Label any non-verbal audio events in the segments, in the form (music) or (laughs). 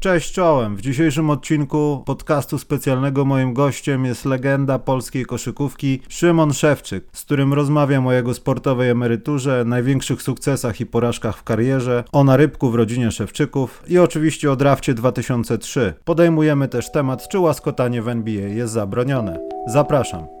Cześć czołem. W dzisiejszym odcinku podcastu specjalnego moim gościem jest legenda polskiej koszykówki Szymon Szewczyk, z którym rozmawiam o jego sportowej emeryturze, największych sukcesach i porażkach w karierze, o narybku w rodzinie Szewczyków i oczywiście o drafcie 2003. Podejmujemy też temat, czy łaskotanie w NBA jest zabronione. Zapraszam.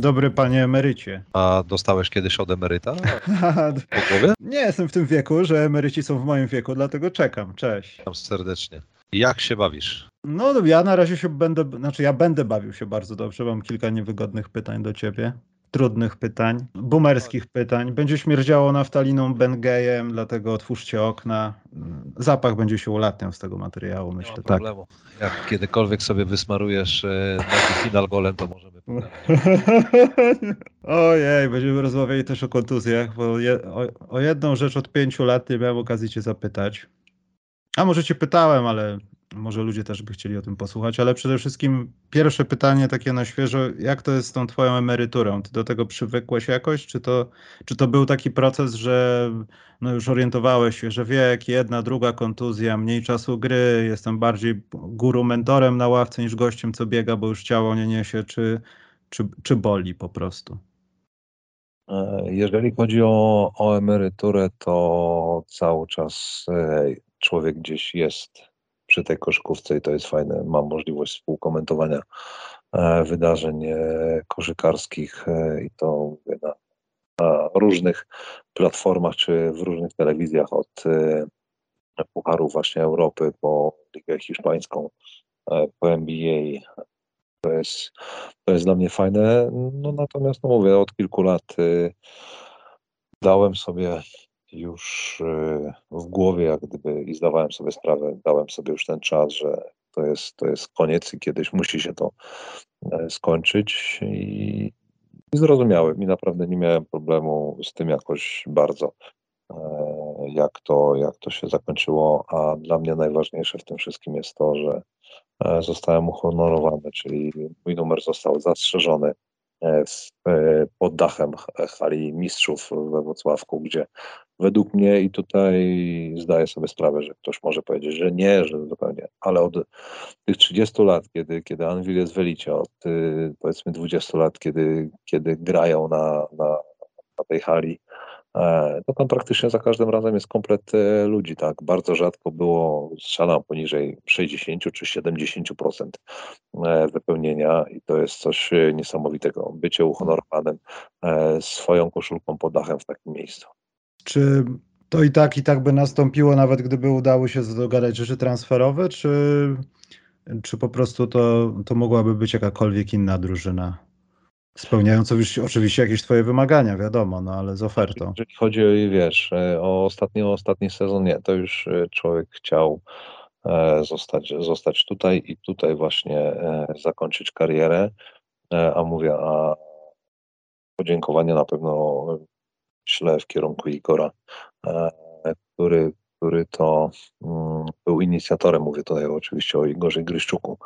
Dzień dobry, panie emerycie. A dostałeś kiedyś od emeryta? (laughs) Nie jestem w tym wieku, że emeryci są w moim wieku, dlatego czekam. Cześć. Witam serdecznie. Jak się bawisz? No, ja na razie się będę, znaczy ja będę bawił się bardzo dobrze. Mam kilka niewygodnych pytań do ciebie. Trudnych pytań, boomerskich pytań. Będzie śmierdziało naftaliną Bengejem, dlatego otwórzcie okna. Zapach będzie się ulatniał z tego materiału, myślę. Nie ma tak. problemu. Jak kiedykolwiek sobie wysmarujesz e, nogi final golem, to możemy (laughs) Ojej, będziemy rozmawiali też o kontuzjach, bo je, o, o, jedną rzecz od pięciu lat nie miałem okazji cię zapytać. A może cię pytałem, ale może ludzie też by chcieli o tym posłuchać, ale przede wszystkim pierwsze pytanie takie na świeżo, jak to jest z tą twoją emeryturą? Ty do tego przywykłeś jakoś? Czy to, czy to był taki proces, że no już orientowałeś się, że wiek, jedna, druga kontuzja, mniej czasu gry, jestem bardziej guru mentorem na ławce niż gościem, co biega, bo już ciało nie niesie, czy, czy, czy boli po prostu? E, jeżeli chodzi o, o emeryturę, to cały czas e, człowiek gdzieś jest przy tej koszykówce i to jest fajne. Mam możliwość współkomentowania e, wydarzeń koszykarskich i to na, na różnych platformach czy w różnych telewizjach od Pucharów właśnie Europy po Ligę Hiszpańską, po NBA, to jest, to jest dla mnie fajne. No natomiast, no mówię, od kilku lat y, dałem sobie już y, w głowie, jak gdyby, i zdawałem sobie sprawę, dałem sobie już ten czas, że to jest, to jest koniec i kiedyś musi się to e, skończyć. I, i zrozumiałem i naprawdę nie miałem problemu z tym jakoś bardzo, e, jak to, jak to się zakończyło. A dla mnie najważniejsze w tym wszystkim jest to, że E, zostałem uhonorowany, czyli mój numer został zastrzeżony pod dachem hali mistrzów we Wrocławku, gdzie według mnie i tutaj zdaję sobie sprawę, że ktoś może powiedzieć, że nie, że zupełnie, ale od tych 30 lat, kiedy, kiedy Anvil jest w elicie, od powiedzmy 20 lat, kiedy, kiedy grają na, na, na tej hali, E, to tam praktycznie za każdym razem jest komplet e, ludzi, tak. Bardzo rzadko było, strzelam poniżej 60 czy 70% e, wypełnienia i to jest coś niesamowitego. Bycie uhonorowanym swoją koszulką pod dachem w takim miejscu. Czy to i tak, i tak by nastąpiło, nawet gdyby udało się dogadać rzeczy transferowe, czy, czy po prostu to, to mogłaby być jakakolwiek inna drużyna? Spełniając oczywiście jakieś twoje wymagania, wiadomo, no ale z ofertą. Jeżeli chodzi o, wiesz, e, o ostatni, o ostatni sezon, nie, to już e, człowiek chciał e, zostać, zostać tutaj i tutaj właśnie zakończyć karierę, a mówię, a podziękowanie na pewno ślę w kierunku Igora, który, który to mm, był inicjatorem, mówię tutaj oczywiście o Igorze Gryszczuku,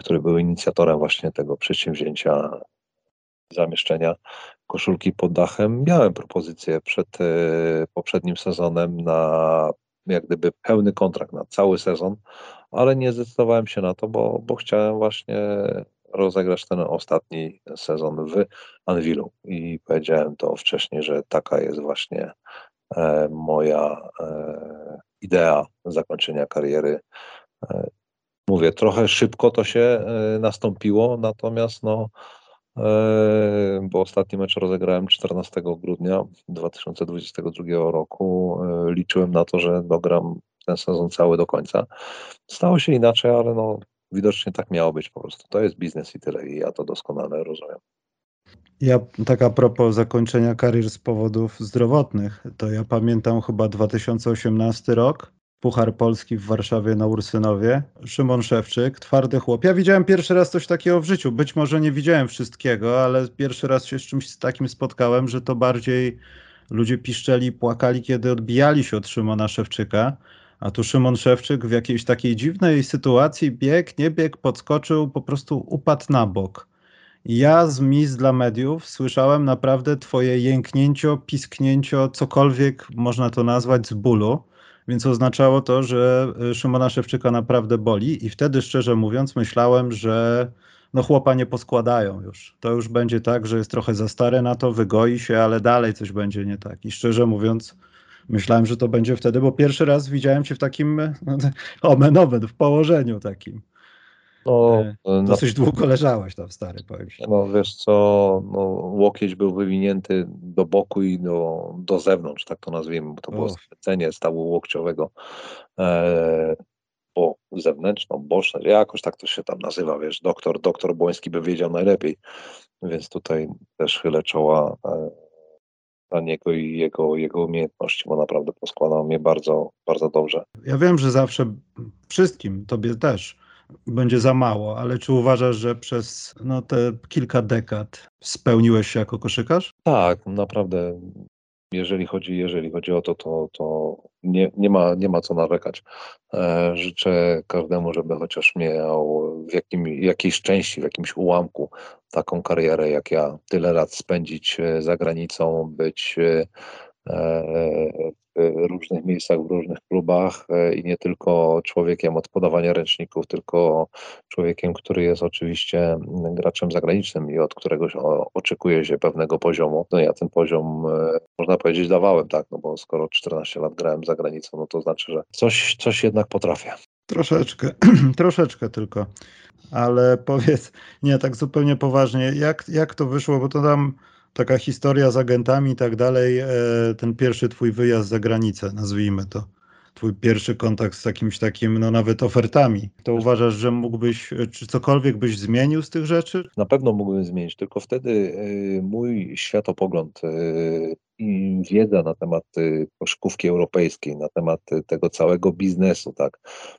który był inicjatorem właśnie tego przedsięwzięcia zamieszczenia koszulki pod dachem. Miałem propozycję przed e, poprzednim sezonem na jak gdyby pełny kontrakt na cały sezon, ale nie zdecydowałem się na to, bo, bo chciałem właśnie rozegrać ten ostatni sezon w Anvilu i powiedziałem to wcześniej, że taka jest właśnie e, moja e, idea zakończenia kariery. Mówię, trochę szybko to się nastąpiło, natomiast no, bo ostatni mecz rozegrałem 14 grudnia 2022 roku. Liczyłem na to, że dogram ten sezon cały do końca. Stało się inaczej, ale no, widocznie tak miało być po prostu. To jest biznes i tyle i ja to doskonale rozumiem. Ja tak a propos zakończenia karier z powodów zdrowotnych, to ja pamiętam chyba 2018 rok, Puchar Polski w Warszawie na Ursynowie. Szymon Szewczyk, twardy chłop. Ja widziałem pierwszy raz coś takiego w życiu. Być może nie widziałem wszystkiego, ale pierwszy raz się z czymś takim spotkałem, że to bardziej ludzie piszczeli, płakali, kiedy odbijali się od Szymona Szewczyka. A tu Szymon Szewczyk w jakiejś takiej dziwnej sytuacji biegł, nie biegł, podskoczył, po prostu upadł na bok. Ja z mis dla mediów słyszałem naprawdę twoje jęknięcio, pisknięcio, cokolwiek można to nazwać z bólu, więc oznaczało to, że y, Szymona Szewczyka naprawdę boli i wtedy szczerze mówiąc myślałem, że no chłopa nie poskładają już. To już będzie tak, że jest trochę za stary na to, wygoi się, ale dalej coś będzie nie tak. I szczerze mówiąc myślałem, że to będzie wtedy, bo pierwszy raz widziałem cię w takim no, (laughs) omen, omen w położeniu takim. No, E, na, Dosyć długo leżałeś tam, stary, powiem ci. no wiesz co, no, łokieć był wywinięty do boku i do, do zewnątrz, tak to nazwijmy, bo to było skręcenie stawu łokciowego, e, bo zewnętrzną, boczne, jakoś tak to się tam nazywa, wiesz, doktor, doktor Błoński by wiedział najlepiej, więc tutaj też chylę czoła e, dla niego i jego, jego umiejętności, bo naprawdę poskładał mnie bardzo, bardzo dobrze. Ja wiem, że zawsze wszystkim, tobie też, będzie za mało, ale czy uważasz, że przez no, te kilka dekad spełniłeś się jako koszykarz? Tak, naprawdę. Jeżeli chodzi, jeżeli chodzi o to, to, to nie, nie, ma, nie ma co narzekać. E, życzę każdemu, żeby chociaż miał w jakim, jakiejś części, w jakimś ułamku taką karierę jak ja. Tyle lat spędzić e, za granicą, być e, w różnych miejscach, w różnych klubach e, i nie tylko człowiekiem od podawania ręczników, tylko człowiekiem, który jest oczywiście mm, graczem zagranicznym i od którego oczekuje się pewnego poziomu. No ja ten poziom, e, można powiedzieć, dawałem, tak, no bo skoro 14 lat grałem za granicą, no to znaczy, że coś, coś jednak potrafię. Troszeczkę, (clears throat) troszeczkę tylko. Ale powiedz, nie tak zupełnie poważnie, jak, jak to wyszło, bo to tam taka historia z agentami i tak dalej, e, ten pierwszy twój wyjazd za granicę, nazwijmy to. Twój pierwszy kontakt z jakimś takim, no nawet ofertami. To uważasz, że mógłbyś, czy cokolwiek byś zmienił z tych rzeczy? Na pewno mógłbym zmienić, tylko wtedy y, mój światopogląd i wiedza na temat koszykówki europejskiej, na temat tego całego biznesu, tak,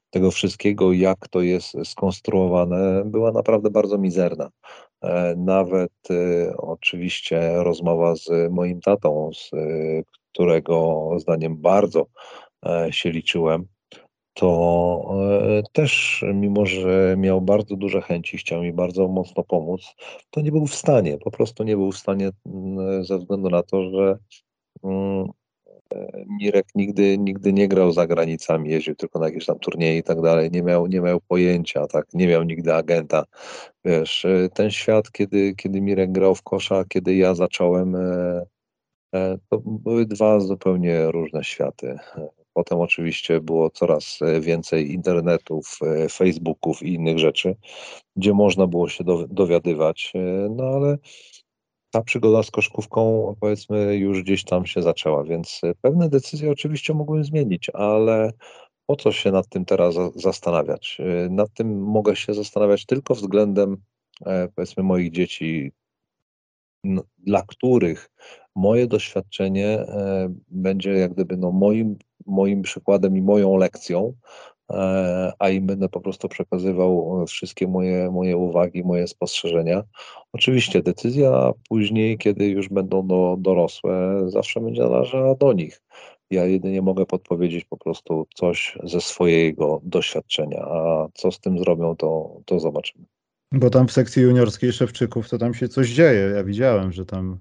tego wszystkiego, jak to jest skonstruowane, była naprawdę bardzo mizerna. E, Nawet y, oczywiście rozmowa z moim tatą, z y, którego zdaniem bardzo e, się liczyłem, to e, też, mimo że miał bardzo duże chęci, chciał mi bardzo mocno pomóc, to nie był w stanie, po prostu nie był w stanie mm, ze względu na to, że mm, Mirek nigdy, nigdy nie grał za granicami, jeździł tylko na jakieś tam turnieje i tak dalej, nie miał, nie miał pojęcia, tak, nie miał nigdy agenta. Wiesz, e, ten świat, kiedy, kiedy Mirek grał w kosza, kiedy ja zacząłem, e, e, to były dwa zupełnie różne światy. Potem oczywiście było coraz e, więcej internetów, Facebooków i innych rzeczy, gdzie można było się dowi- dowiadywać, no ale ta przygoda z koszkówką powiedzmy już gdzieś tam się zaczęła, więc e, pewne decyzje oczywiście mogłem zmienić, ale po co się nad tym teraz za- zastanawiać? E, Nad tym mogę się zastanawiać tylko względem e, powiedzmy moich dzieci, dla których moje doświadczenie e, będzie jak gdyby no moim, moim przykładem i moją lekcją, a im będę po prostu przekazywał e, wszystkie moje, moje uwagi, moje spostrzeżenia. Oczywiście decyzja później, kiedy już będą do, dorosłe, zawsze będzie należała do nich. Ja jedynie mogę podpowiedzieć po prostu coś ze swojego doświadczenia, a co z tym zrobią, to, to zobaczymy. Bo tam w sekcji juniorskiej Szewczyków to tam się coś dzieje. Ja widziałem, że tam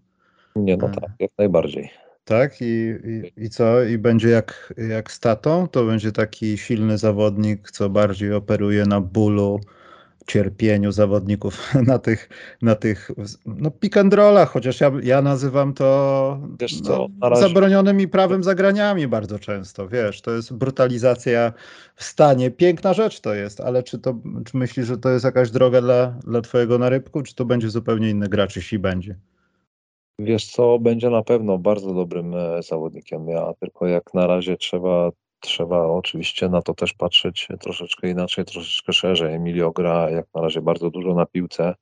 Nie, no E. tak, jak najbardziej. Tak, i, i, i co? I będzie jak, jak z tatą? To będzie taki silny zawodnik, co bardziej operuje na bólu, cierpieniu zawodników, (laughs) na tych, na tych no pick and rollach, chociaż ja, ja nazywam to Wiesz no, co, na razie- zabronionymi prawem zagraniami bardzo często, wiesz, to jest brutalizacja w stanie, piękna rzecz to jest, ale czy to, czy myślisz, że to jest jakaś droga dla, dla twojego narybku, czy to będzie zupełnie inny gracz, jeśli będzie? Wiesz co, będzie na pewno bardzo dobrym e, zawodnikiem. Ja tylko jak na razie trzeba, trzeba oczywiście na to też patrzeć troszeczkę inaczej, troszeczkę szerzej. Emilio gra jak na razie bardzo dużo na piłce.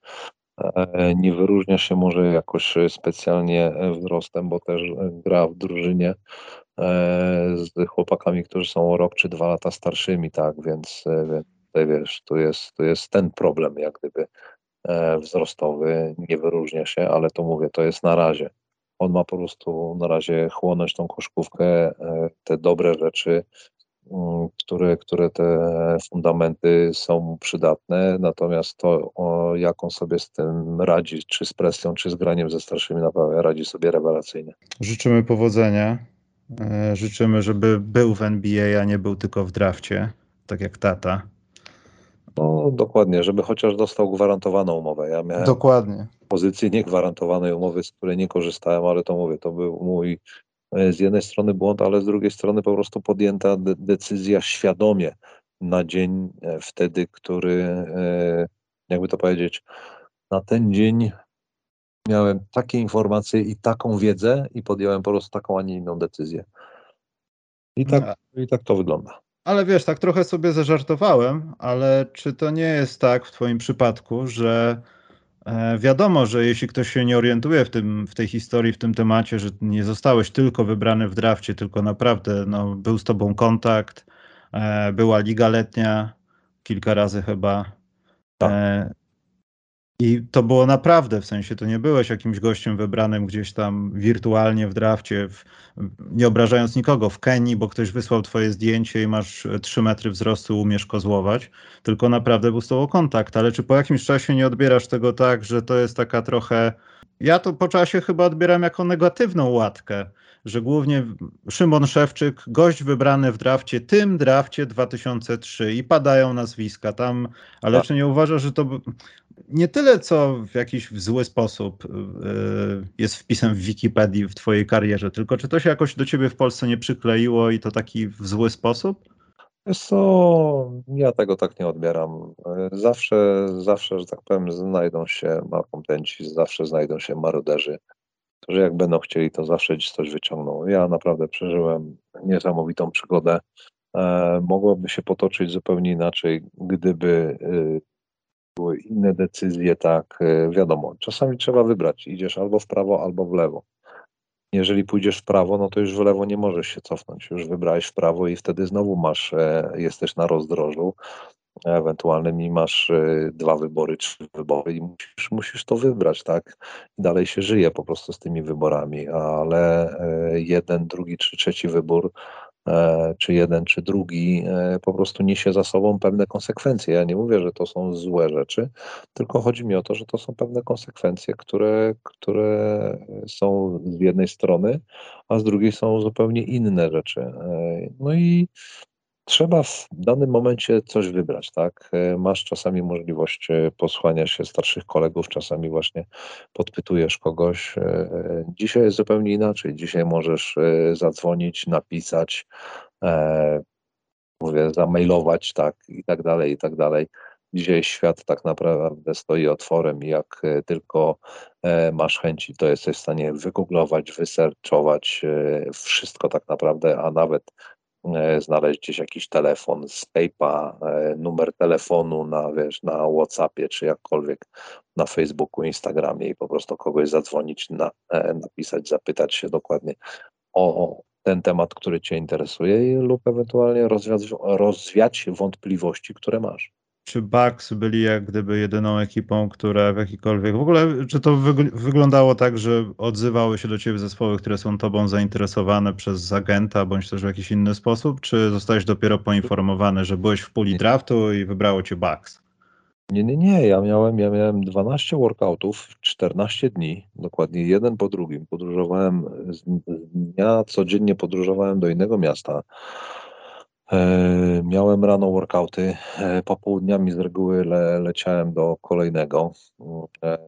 E, nie wyróżnia się może jakoś specjalnie wzrostem, bo też gra w drużynie e, z chłopakami, którzy są rok czy dwa lata starszymi, tak, więc, e, więc tutaj wiesz, tu jest, tu jest ten problem jak gdyby wzrostowy, nie wyróżnia się, ale to mówię, to jest na razie. On ma po prostu na razie chłonąć tą koszkówkę, te dobre rzeczy, Mm, które, które te fundamenty są przydatne, natomiast to, jak on sobie z tym radzi, czy z presją, czy z graniem ze starszymi, naprawdę radzi sobie rewelacyjnie. Życzymy powodzenia. E, życzymy, żeby był w NBA, a nie był tylko w drafcie, tak jak tata. No dokładnie, żeby chociaż dostał gwarantowaną umowę. Ja miałem dokładnie. pozycję niegwarantowanej umowy, z której nie korzystałem, ale to mówię, to był mój E, z jednej strony błąd, ale z drugiej strony po prostu podjęta de decyzja świadomie na dzień e, wtedy, który, e, jakby to powiedzieć, na ten dzień miałem takie informacje i taką wiedzę i podjąłem po prostu taką, a nie inną decyzję. I tak, i tak to wygląda. Ale wiesz, tak trochę sobie zażartowałem, ale czy to nie jest tak w Twoim przypadku, że E, wiadomo, że jeśli ktoś się nie orientuje w, tym, w tej historii, w tym temacie, że nie zostałeś tylko wybrany w drafcie, tylko naprawdę no, był z tobą kontakt, e, była liga letnia, kilka razy chyba. Tak. E, i to było naprawdę, w sensie to nie byłeś jakimś gościem wybranym gdzieś tam wirtualnie w drafcie, w, nie obrażając nikogo, w Kenii, bo ktoś wysłał twoje zdjęcie i masz 3 metry wzrostu, umiesz kozłować, tylko naprawdę był z tobą kontakt. Ale czy po jakimś czasie nie odbierasz tego tak, że to jest taka trochę. Ja to po czasie chyba odbieram jako negatywną łatkę, że głównie Szymon Szewczyk, gość wybrany w drafcie, tym drafcie 2003 i padają nazwiska tam, ale tak. czy nie uważasz, że to nie tyle, co w jakiś zły sposób yy, jest wpisem w Wikipedii w twojej karierze, tylko czy to się jakoś do ciebie w Polsce nie przykleiło i to taki w zły sposób? Wiesz co, ja tego tak nie odbieram. Zawsze, zawsze, że tak powiem, znajdą się malkontenci, zawsze znajdą się maruderzy, którzy jak będą chcieli, to zawsze gdzieś coś wyciągną. Ja naprawdę przeżyłem niesamowitą przygodę. E, mogłoby się potoczyć zupełnie inaczej, gdyby y, były inne decyzje, tak, e, wiadomo, czasami trzeba wybrać, idziesz albo w prawo, albo w lewo. Jeżeli pójdziesz w prawo, no to już w lewo nie możesz się cofnąć, już wybrałeś w prawo i wtedy znowu masz, e, jesteś na rozdrożu ewentualnym i masz e, dwa wybory, trzy wybory i musisz, musisz to wybrać, tak? Dalej się żyje po prostu z tymi wyborami, ale jeden, drugi czy trzeci wybór czy jeden, czy drugi, e, po prostu niesie za sobą pewne konsekwencje. Ja nie mówię, że to są złe rzeczy, tylko chodzi mi o to, że to są pewne konsekwencje, które, które są z jednej strony, a z drugiej są zupełnie inne rzeczy. E, no i trzeba w danym momencie coś wybrać, tak? E, masz czasami możliwość e, posłania się starszych kolegów, czasami właśnie podpytujesz kogoś. E, dzisiaj jest zupełnie inaczej. Dzisiaj możesz zadzwonić, napisać, mówię, zamailować, tak, i tak dalej, i tak dalej. Dzisiaj świat tak naprawdę stoi otworem i jak tylko masz chęci, to jesteś w stanie wygooglować, wyserczować wszystko tak naprawdę, a nawet znaleźć gdzieś jakiś telefon, Skype'a, e, numer telefonu na, wiesz, na Whatsappie czy jakkolwiek na Facebooku, Instagramie i po prostu kogoś zadzwonić, na, e, napisać, zapytać się dokładnie o ten temat, który Cię interesuje lub ewentualnie rozwiać, rozwiać wątpliwości, które masz czy Bucks byli jak gdyby jedyną ekipą, która w jakikolwiek. W ogóle, czy to wyglądało tak, że odzywały się do ciebie zespoły, które są tobą zainteresowane przez agenta, bądź też w jakiś inny sposób, czy zostałeś dopiero poinformowany, że byłeś w puli draftu i wybrało cię Bucks? Nie, nie, nie. Ja miałem, ja miałem 12 workoutów, 14 dni, dokładnie jeden po drugim. Podróżowałem z dnia, codziennie podróżowałem do innego miasta. E, miałem rano workouty, e, popołudniami z reguły le, leciałem do kolejnego e,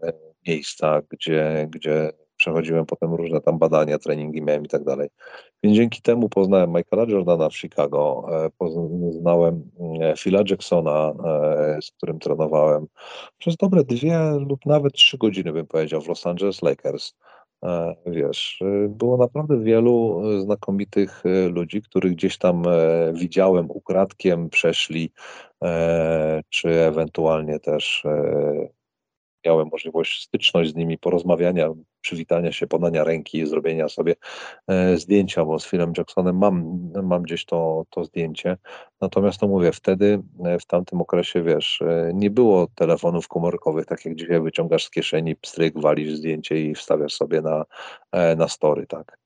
miejsca, gdzie, gdzie przechodziłem potem różne tam badania, treningi miałem i tak dalej. Więc dzięki temu poznałem Michaela Jordana w Chicago, poznałem Phila Jacksona, z którym trenowałem przez dobre dwie lub nawet trzy godziny, bym powiedział, w Los Angeles Lakers. E, wiesz, y, było naprawdę wielu y, znakomitych ludzi, których gdzieś tam e, widziałem ukradkiem, przeszli, e, czy ewentualnie też miałem możliwość styczność z nimi, porozmawiania, przywitania się, podania ręki, zrobienia sobie e, zdjęcia, bo z Philem Jacksonem mam, mam gdzieś to, to zdjęcie. Natomiast to mówię, wtedy, e, w tamtym okresie, wiesz, e, nie było telefonów komórkowych, tak jak dzisiaj wyciągasz z kieszeni, pstryk, walisz zdjęcie i wstawiasz sobie na, na story, tak.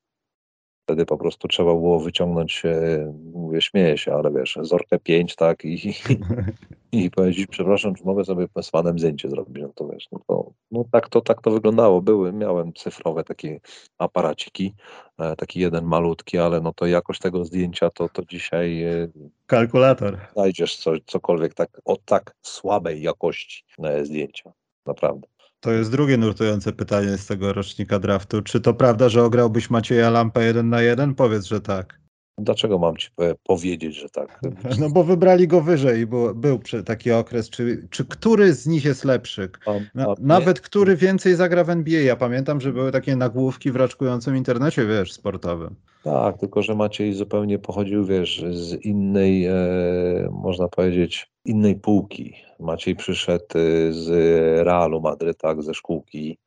Wtedy po prostu trzeba było wyciągnąć, e, mówię, śmieję się, ale wiesz, Zorkę 5, tak, i, (laughs) i powiedzieć, przepraszam, czy mogę sobie z panem zdjęcie zrobić, no to wiesz, no to, no tak to, tak to wyglądało, były, miałem cyfrowe takie aparaciki, e, taki jeden malutki, ale no to jakość tego zdjęcia, to, to dzisiaj e, Kalkulator. znajdziesz coś, cokolwiek tak, o tak słabej jakości zdjęcia, naprawdę. To jest drugie nurtujące pytanie z tego rocznika draftu. Czy to prawda, że ograłbyś Macieja Lampę jeden na jeden? Powiedz, że tak. Dlaczego mam ci po- powiedzieć, że tak? No bo wybrali go wyżej, bo był przy- taki okres. Czy, czy który z nich jest lepszy? Na, nawet który więcej zagra w NBA? Ja pamiętam, że były takie nagłówki w raczkującym internecie, wiesz, sportowym. Tak, tylko że Maciej zupełnie pochodził, wiesz, z innej, e, można powiedzieć, innej półki. Maciej przyszedł e, z Realu Madryt, tak, ze szkółki,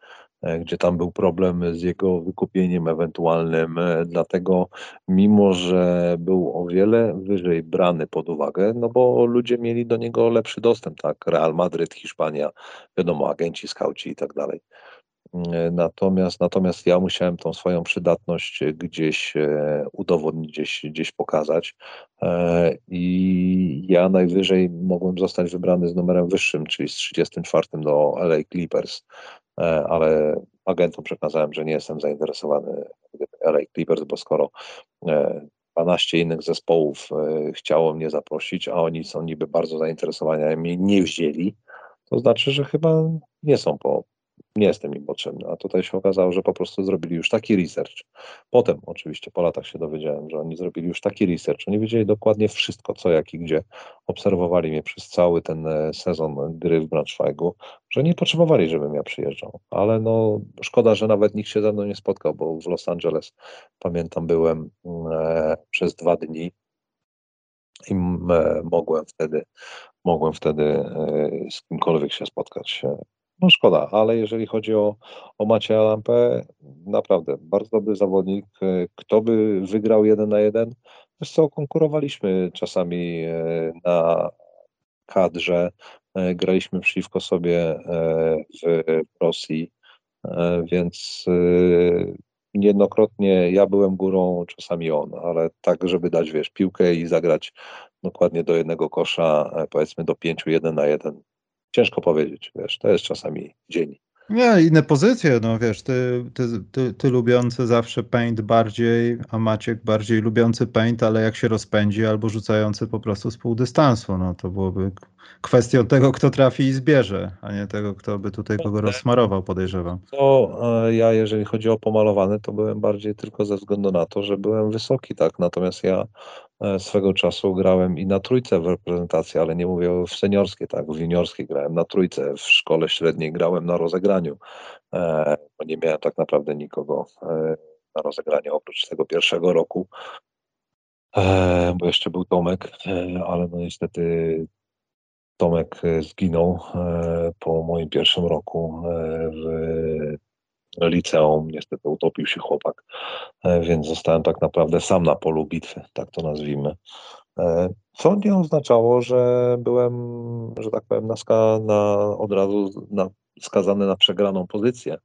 gdzie tam był problem z jego wykupieniem ewentualnym, e, dlatego mimo, że był o wiele wyżej brany pod uwagę, no bo ludzie mieli do niego lepszy dostęp, tak, Real Madryt, Hiszpania, wiadomo, agenci, skauci i tak dalej. E, Natomiast, natomiast ja musiałem tą swoją przydatność gdzieś e, udowodnić, gdzieś, gdzieś pokazać. E, I ja najwyżej mogłem zostać wybrany z numerem wyższym, czyli z 34 do LA Clippers, E, ale agentom przekazałem, że nie jestem zainteresowany LA Clippers, bo skoro e, 12 innych zespołów e, chciało mnie zaprosić, a oni są niby bardzo zainteresowani, a mnie nie wzięli, to znaczy, że chyba nie są po, nie jestem im potrzebny. A tutaj się okazało, że po prostu zrobili już taki research. Potem oczywiście po latach się dowiedziałem, że oni zrobili już taki research. Oni wiedzieli dokładnie wszystko, co, jak i gdzie. Obserwowali mnie przez cały ten e, sezon gry w Braunschweigu, że nie potrzebowali, żebym ja przyjeżdżał. Ale no szkoda, że nawet nikt się ze mną nie spotkał, bo w Los Angeles pamiętam byłem e, przez dwa dni i m, e, mogłem wtedy mogłem wtedy e, z kimkolwiek się spotkać. No szkoda, ale jeżeli chodzi o, o Macieja Lampę, naprawdę bardzo dobry zawodnik. E, Kto by wygrał jeden na jeden? Wiesz co, konkurowaliśmy czasami e, na kadrze, e, graliśmy przeciwko sobie w Rosji, więc niejednokrotnie ja byłem górą, czasami on, ale tak, żeby dać, wiesz, piłkę i zagrać dokładnie do jednego kosza, powiedzmy do pięciu, jeden na jeden. Ciężko powiedzieć, wiesz, to jest czasami dzień. Nie, inne pozycje, no wiesz, ty, ty, ty, ty lubiący zawsze paint bardziej, a Maciek bardziej lubiący paint, ale jak się rozpędzi, albo rzucający po prostu z pół dystansu, no to byłoby kwestią tego, kto trafi i zbierze, a nie tego, kto by tutaj kogo rozsmarował, podejrzewam. To e, ja, jeżeli chodzi o pomalowane, to byłem bardziej tylko ze względu na to, że byłem wysoki, tak, natomiast ja swego czasu grałem i na trójce w reprezentacji, ale nie mówię w seniorskiej, tak, w juniorskiej grałem na trójce, w szkole średniej grałem na rozegraniu, e, bo nie miałem tak naprawdę nikogo e, na rozegranie oprócz tego pierwszego roku, e, bo jeszcze był Tomek, e, ale no niestety Tomek e, zginął e, po moim pierwszym roku e, w liceum. Niestety utopił się chłopak, e, więc zostałem tak naprawdę sam na polu bitwy, tak to nazwijmy. E, Co nie oznaczało, że byłem, że tak powiem, na, na, od razu na, skazany na przegraną pozycję,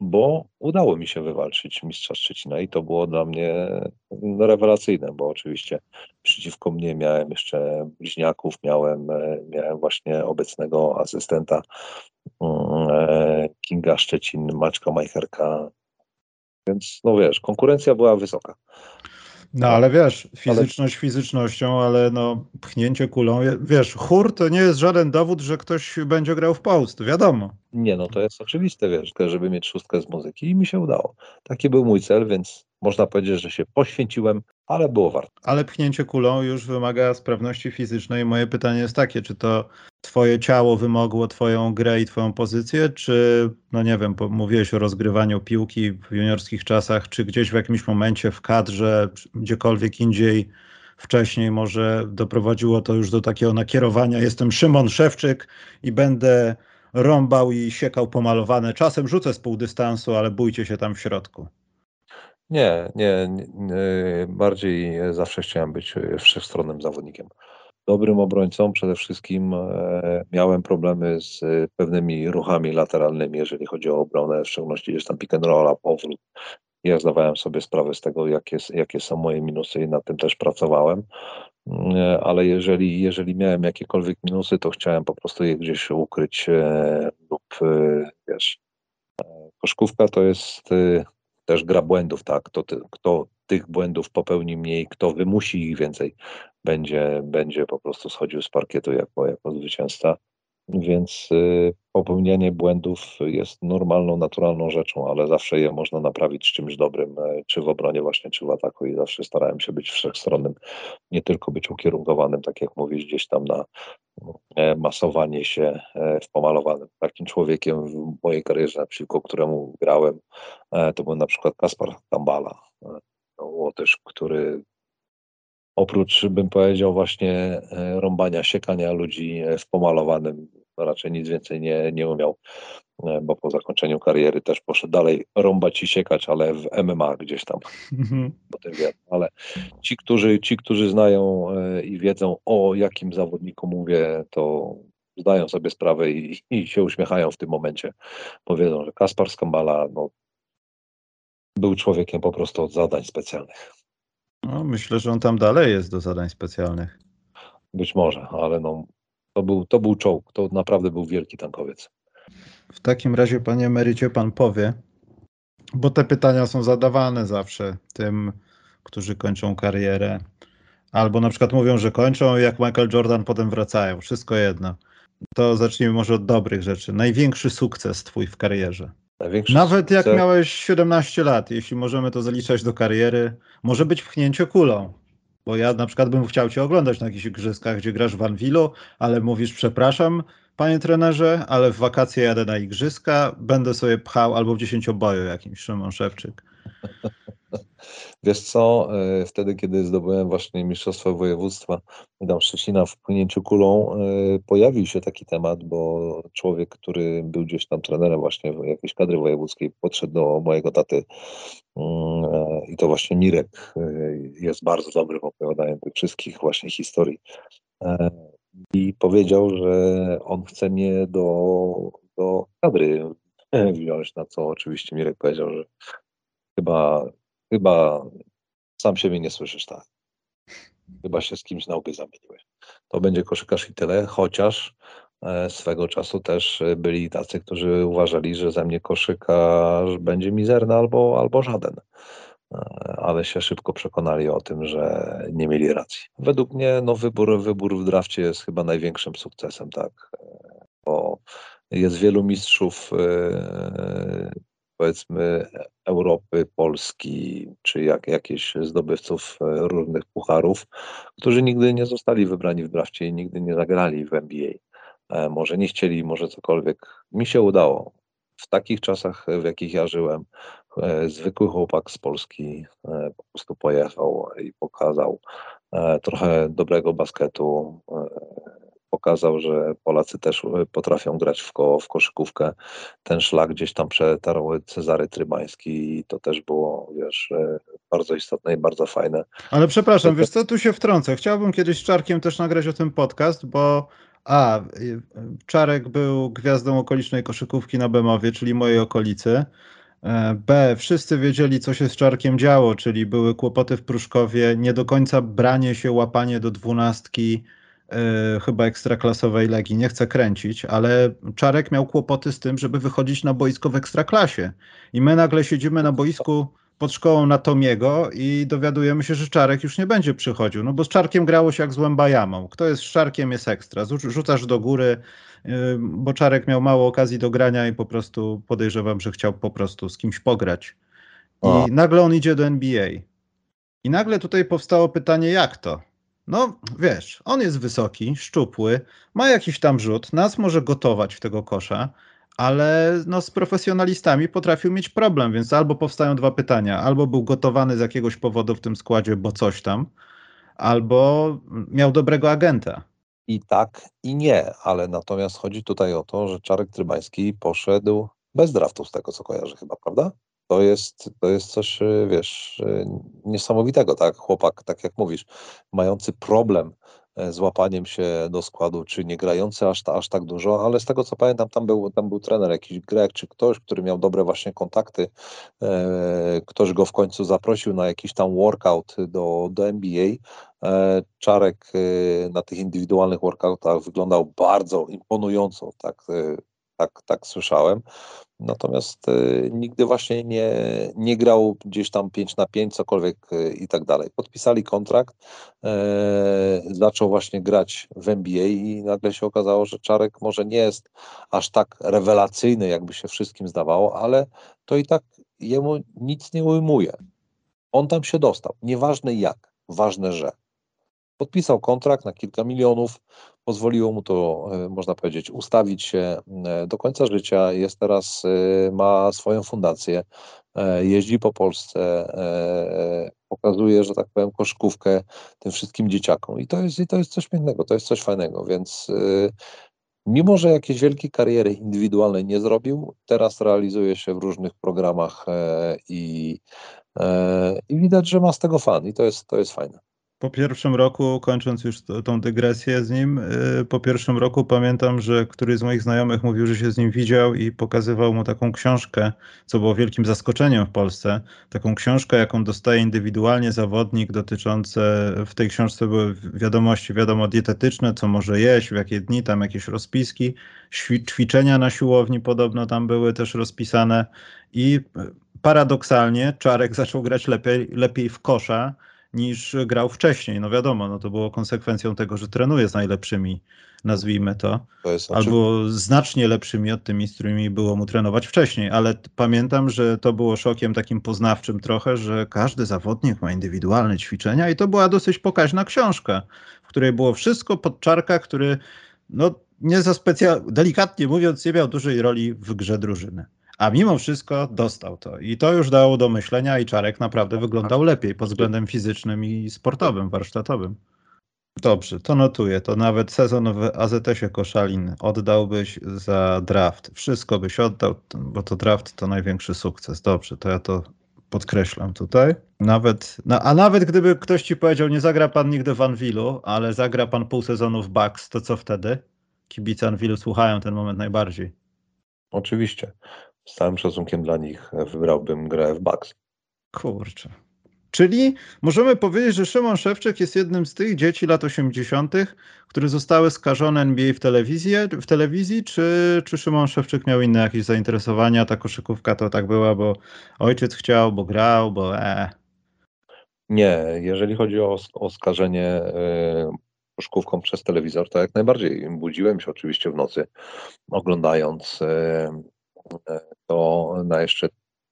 bo udało mi się wywalczyć mistrza Szczecina i to było dla mnie no, rewelacyjne, bo oczywiście przeciwko mnie miałem jeszcze bliźniaków, miałem, e, miałem właśnie obecnego asystenta Kinga Szczecin, Maćka Majcherka, więc no wiesz, konkurencja była wysoka. No ale wiesz, fizyczność fizycznością, ale no pchnięcie kulą, wiesz, chór to nie jest żaden dowód, że ktoś będzie grał w post, wiadomo. Nie, no to jest oczywiste, wiesz, żeby mieć szóstkę z muzyki i mi się udało. Taki był mój cel, więc można powiedzieć, że się poświęciłem, ale było warto. Ale pchnięcie kulą już wymaga sprawności fizycznej. Moje pytanie jest takie, czy to twoje ciało wymogło twoją grę i twoją pozycję, czy, no nie wiem, mówiłeś o rozgrywaniu piłki w juniorskich czasach, czy gdzieś w jakimś momencie w kadrze, gdziekolwiek indziej wcześniej może doprowadziło to już do takiego nakierowania, jestem Szymon Szewczyk i będę rąbał i siekał pomalowane. Czasem rzucę z pół dystansu, ale bójcie się tam w środku. Nie, nie, nie, bardziej zawsze chciałem być wszechstronnym zawodnikiem. Dobrym obrońcą przede wszystkim e, miałem problemy z pewnymi ruchami lateralnymi, jeżeli chodzi o obronę, w szczególności gdzieś tam pick and rolla, powrót. Ja zdawałem sobie sprawę z tego, jakie, jakie są moje minusy i nad tym też pracowałem. E, ale jeżeli, jeżeli miałem jakiekolwiek minusy, to chciałem po prostu je gdzieś ukryć e, lub wiesz. Koszkówka to jest też gra błędów, tak? Kto, kto tych błędów popełni mniej, kto wymusi ich więcej, będzie, będzie po prostu schodził z parkietu jako, jako zwycięzca. Więc y, popełnianie błędów jest normalną, naturalną rzeczą, ale zawsze je można naprawić czymś dobrym, e, czy w obronie właśnie, czy w ataku i zawsze starałem się być wszechstronnym, nie tylko być ukierunkowanym, tak jak mówisz, gdzieś tam na masowanie się e, w pomalowanym. Takim człowiekiem w mojej karierze, przeciwko któremu grałem, to był na przykład Kaspar Kambala, Łotysz, który oprócz, bym powiedział, właśnie e, rąbania, siekania ludzi e, w pomalowanym, raczej nic więcej nie, nie umiał, e, bo po zakończeniu kariery też poszedł dalej rąbać i siekać, ale w MMA gdzieś tam. Mhm. tym wiem. Ale ci którzy, ci, którzy znają i wiedzą, o jakim zawodniku mówię, to zdają sobie sprawę i, i się uśmiechają w tym momencie, bo wiedzą, że Kaspar Skambala no, był człowiekiem po prostu od zadań specjalnych. No, myślę, że on tam dalej jest do zadań specjalnych. Być może, ale no, to, był, to był czołg. To naprawdę był wielki tankowiec. W takim razie, panie emerycie, pan powie, bo te pytania są zadawane zawsze tym, którzy kończą karierę. Albo na przykład mówią, że kończą, jak Michael Jordan potem wracają. Wszystko jedno. To zacznijmy może od dobrych rzeczy. Największy sukces twój w karierze. Największy Nawet jak miałeś 17 lat, jeśli możemy to zaliczać do kariery, może być pchnięcie kulą. Bo ja na przykład bym chciał cię oglądać na jakichś igrzyskach, gdzie grasz w Anwilu, ale mówisz, przepraszam, panie trenerze, ale w wakacje jadę na igrzyska, będę sobie pchał albo w dziesięcioboju jakimś Szymon Szewczyk. (laughs) Wiesz co, e, wtedy kiedy zdobyłem właśnie Mistrzostwo Województwa dam Szczecina w płynięciu kulą, e, pojawił się taki temat, bo człowiek, który był gdzieś tam trenerem właśnie w jakiejś kadry wojewódzkiej, podszedł do mojego taty mm, e, i to właśnie Mirek jest bardzo dobry w opowiadaniu tych wszystkich właśnie historii i powiedział, że on chce mnie do, do kadry (laughs) wziąć, na co oczywiście Mirek powiedział, że chyba Chyba sam siebie nie słyszysz, tak. Chyba się z kimś na łby zamieniłeś. To będzie koszykarz i tyle, chociaż e, swego czasu też byli tacy, którzy uważali, że ze mnie koszykarz będzie mizerny albo, albo żaden. E, ale się szybko przekonali o tym, że nie mieli racji. Według mnie no, wybór, wybór w drafcie jest chyba największym sukcesem, tak. E, bo jest wielu mistrzów powiedzmy Europy, Polski, czy jak, jakichś zdobywców e, różnych pucharów, którzy nigdy nie zostali wybrani w drafcie i nigdy nie zagrali w NBA. E, może nie chcieli, może cokolwiek. Mi się udało. W takich czasach, w jakich ja żyłem, e, zwykły chłopak z Polski po prostu pojechał i pokazał trochę dobrego basketu, pokazał, że Polacy też e, potrafią grać w, ko, w koszykówkę. Ten szlak gdzieś tam przetarł Cezary Trybański i to też było, wiesz, e, bardzo istotne i bardzo fajne. Ale przepraszam, wiesz co, tu się wtrącę. Chciałbym kiedyś z Czarkiem też nagrać o tym podcast, bo a, Czarek był gwiazdą okolicznej koszykówki na Bemowie, czyli mojej okolicy. E, B. Wszyscy wiedzieli, co się z Czarkiem działo, czyli były kłopoty w Pruszkowie, nie do końca branie się, łapanie do dwunastki, E, chyba ekstraklasowej Legii, nie chcę kręcić, ale Czarek miał kłopoty z tym, żeby wychodzić na boisko w ekstraklasie. I my nagle siedzimy na boisku pod szkołą Natomiego i dowiadujemy się, że Czarek już nie będzie przychodził, no bo z Czarkiem grało się jak z Łębajamą. Kto jest z Czarkiem jest ekstra. Rzucasz do góry, e, bo Czarek miał mało okazji do grania i po prostu podejrzewam, że chciał po prostu z kimś pograć. I o. nagle on idzie do NBA. I nagle tutaj powstało pytanie, jak to? No wiesz, on jest wysoki, szczupły, ma jakiś tam rzut, nas może gotować w tego kosza, ale no, z profesjonalistami potrafił mieć problem, więc albo powstają dwa pytania, albo był gotowany z jakiegoś powodu w tym składzie, bo coś tam, albo miał dobrego agenta. I tak, i nie, ale natomiast chodzi tutaj o to, że Czarek Trybański poszedł bez draftu, z tego co kojarzę chyba, prawda? To jest, to jest coś, y, wiesz, y, niesamowitego, tak? Chłopak, tak jak mówisz, mający problem e, z łapaniem się do składu, czy nie grający aż, aż tak dużo, ale z tego co pamiętam, tam był, tam był trener, jakiś Grek, czy ktoś, który miał dobre właśnie kontakty, e, ktoś go w końcu zaprosił na jakiś tam workout do, do NBA. E, Czarek e, na tych indywidualnych workoutach wyglądał bardzo imponująco, tak, tak, tak słyszałem. Natomiast e, nigdy właśnie nie, nie grał gdzieś tam 5 na 5, cokolwiek e, i tak dalej. Podpisali kontrakt, e, zaczął właśnie grać w NBA i nagle się okazało, że Czarek może nie jest aż tak rewelacyjny, jakby się wszystkim zdawało, ale to i tak jemu nic nie ujmuje. On tam się dostał, nieważne jak, ważne, że. Podpisał kontrakt na kilka milionów, pozwoliło mu to, e, można powiedzieć, ustawić się e, do końca życia. Jest teraz, e, ma swoją fundację, jeździ po Polsce, pokazuje, że tak powiem, koszkówkę tym wszystkim dzieciakom. I to jest, i to jest coś pięknego, to jest coś fajnego, więc mimo, że jakiejś wielkiej kariery indywidualnej nie zrobił, teraz realizuje się w różnych programach i, i widać, że ma z tego fan i to jest, to jest fajne. Po pierwszym roku, kończąc już to, tą dygresję z nim, yy, po pierwszym roku pamiętam, że któryś z moich znajomych mówił, że się z nim widział i pokazywał mu taką książkę, co było wielkim zaskoczeniem w Polsce. Taką książkę, jaką dostaje indywidualnie zawodnik, dotyczące, w tej książce były wiadomości, wiadomo, dietetyczne, co może jeść, w jakie dni, tam jakieś rozpiski, ćwiczenia na siłowni podobno tam były też rozpisane i e, paradoksalnie Czarek (laughs) zaczął grać lepiej, lepiej w kosza niż grał wcześniej. No wiadomo, no to było konsekwencją tego, że trenuje z najlepszymi, nazwijmy to, To oczywiście. albo znacznie lepszymi od tymi, z którymi było mu trenować wcześniej, ale pamiętam, że to było szokiem takim poznawczym trochę, że każdy zawodnik ma indywidualne ćwiczenia i to była dosyć pokaźna książka, w której było wszystko pod czarka, który no nie za specjalnie, delikatnie mówiąc, nie miał dużej roli w grze drużyny. A mimo wszystko dostał to. I to już dało do myślenia i Czarek naprawdę wyglądał lepiej pod względem fizycznym i sportowym, warsztatowym. Dobrze, to notuję. To nawet sezon w AZS-ie Koszalin oddałbyś za draft. Wszystko byś oddał, bo to draft to największy sukces. Dobrze, to ja to podkreślam tutaj. Nawet, no, a nawet gdyby ktoś ci powiedział, nie zagra pan nigdy w Anwilu, ale zagra pan pół sezonu w Bucks, to co wtedy? Kibice Anwilu słuchają ten moment najbardziej. Oczywiście. Z całym szacunkiem dla nich e, wybrałbym grę w Bucks. Kurczę. Czyli możemy powiedzieć, że Szymon Szewczyk jest jednym z tych dzieci lat 80., które zostały skażone NBA w telewizji, w telewizji czy, czy Szymon Szewczyk miał inne jakieś zainteresowania? Ta koszykówka to tak była, bo ojciec chciał, bo grał, bo e. Nie, jeżeli chodzi o, o skażenie e, puszkówką przez telewizor, to jak najbardziej. Budziłem się oczywiście w nocy, oglądając e, to na jeszcze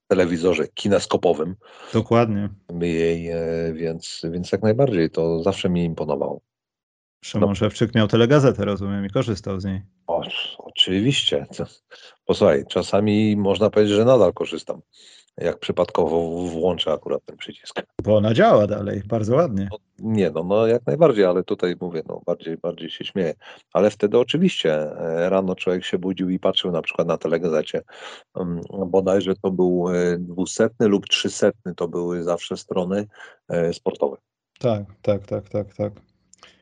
telewizorze kineskopowym Dokładnie. jej, e, więc, więc jak najbardziej to zawsze mi imponowało. Szymon No. Szewczyk miał telegazetę, rozumiem, i korzystał z niej. O, oczywiście. Posłuchaj, czasami można powiedzieć, że nadal korzystam, jak przypadkowo włączę akurat ten przycisk. Bo ona działa dalej, bardzo ładnie. No, nie, no, no jak najbardziej, ale tutaj mówię, no bardziej, bardziej się śmieję. Ale wtedy oczywiście e, rano człowiek się budził i patrzył na przykład na telegazecie. Um, bodajże to był e, dwusetny lub trzysetny, to były zawsze strony e, sportowe. Tak, tak, tak, tak, tak.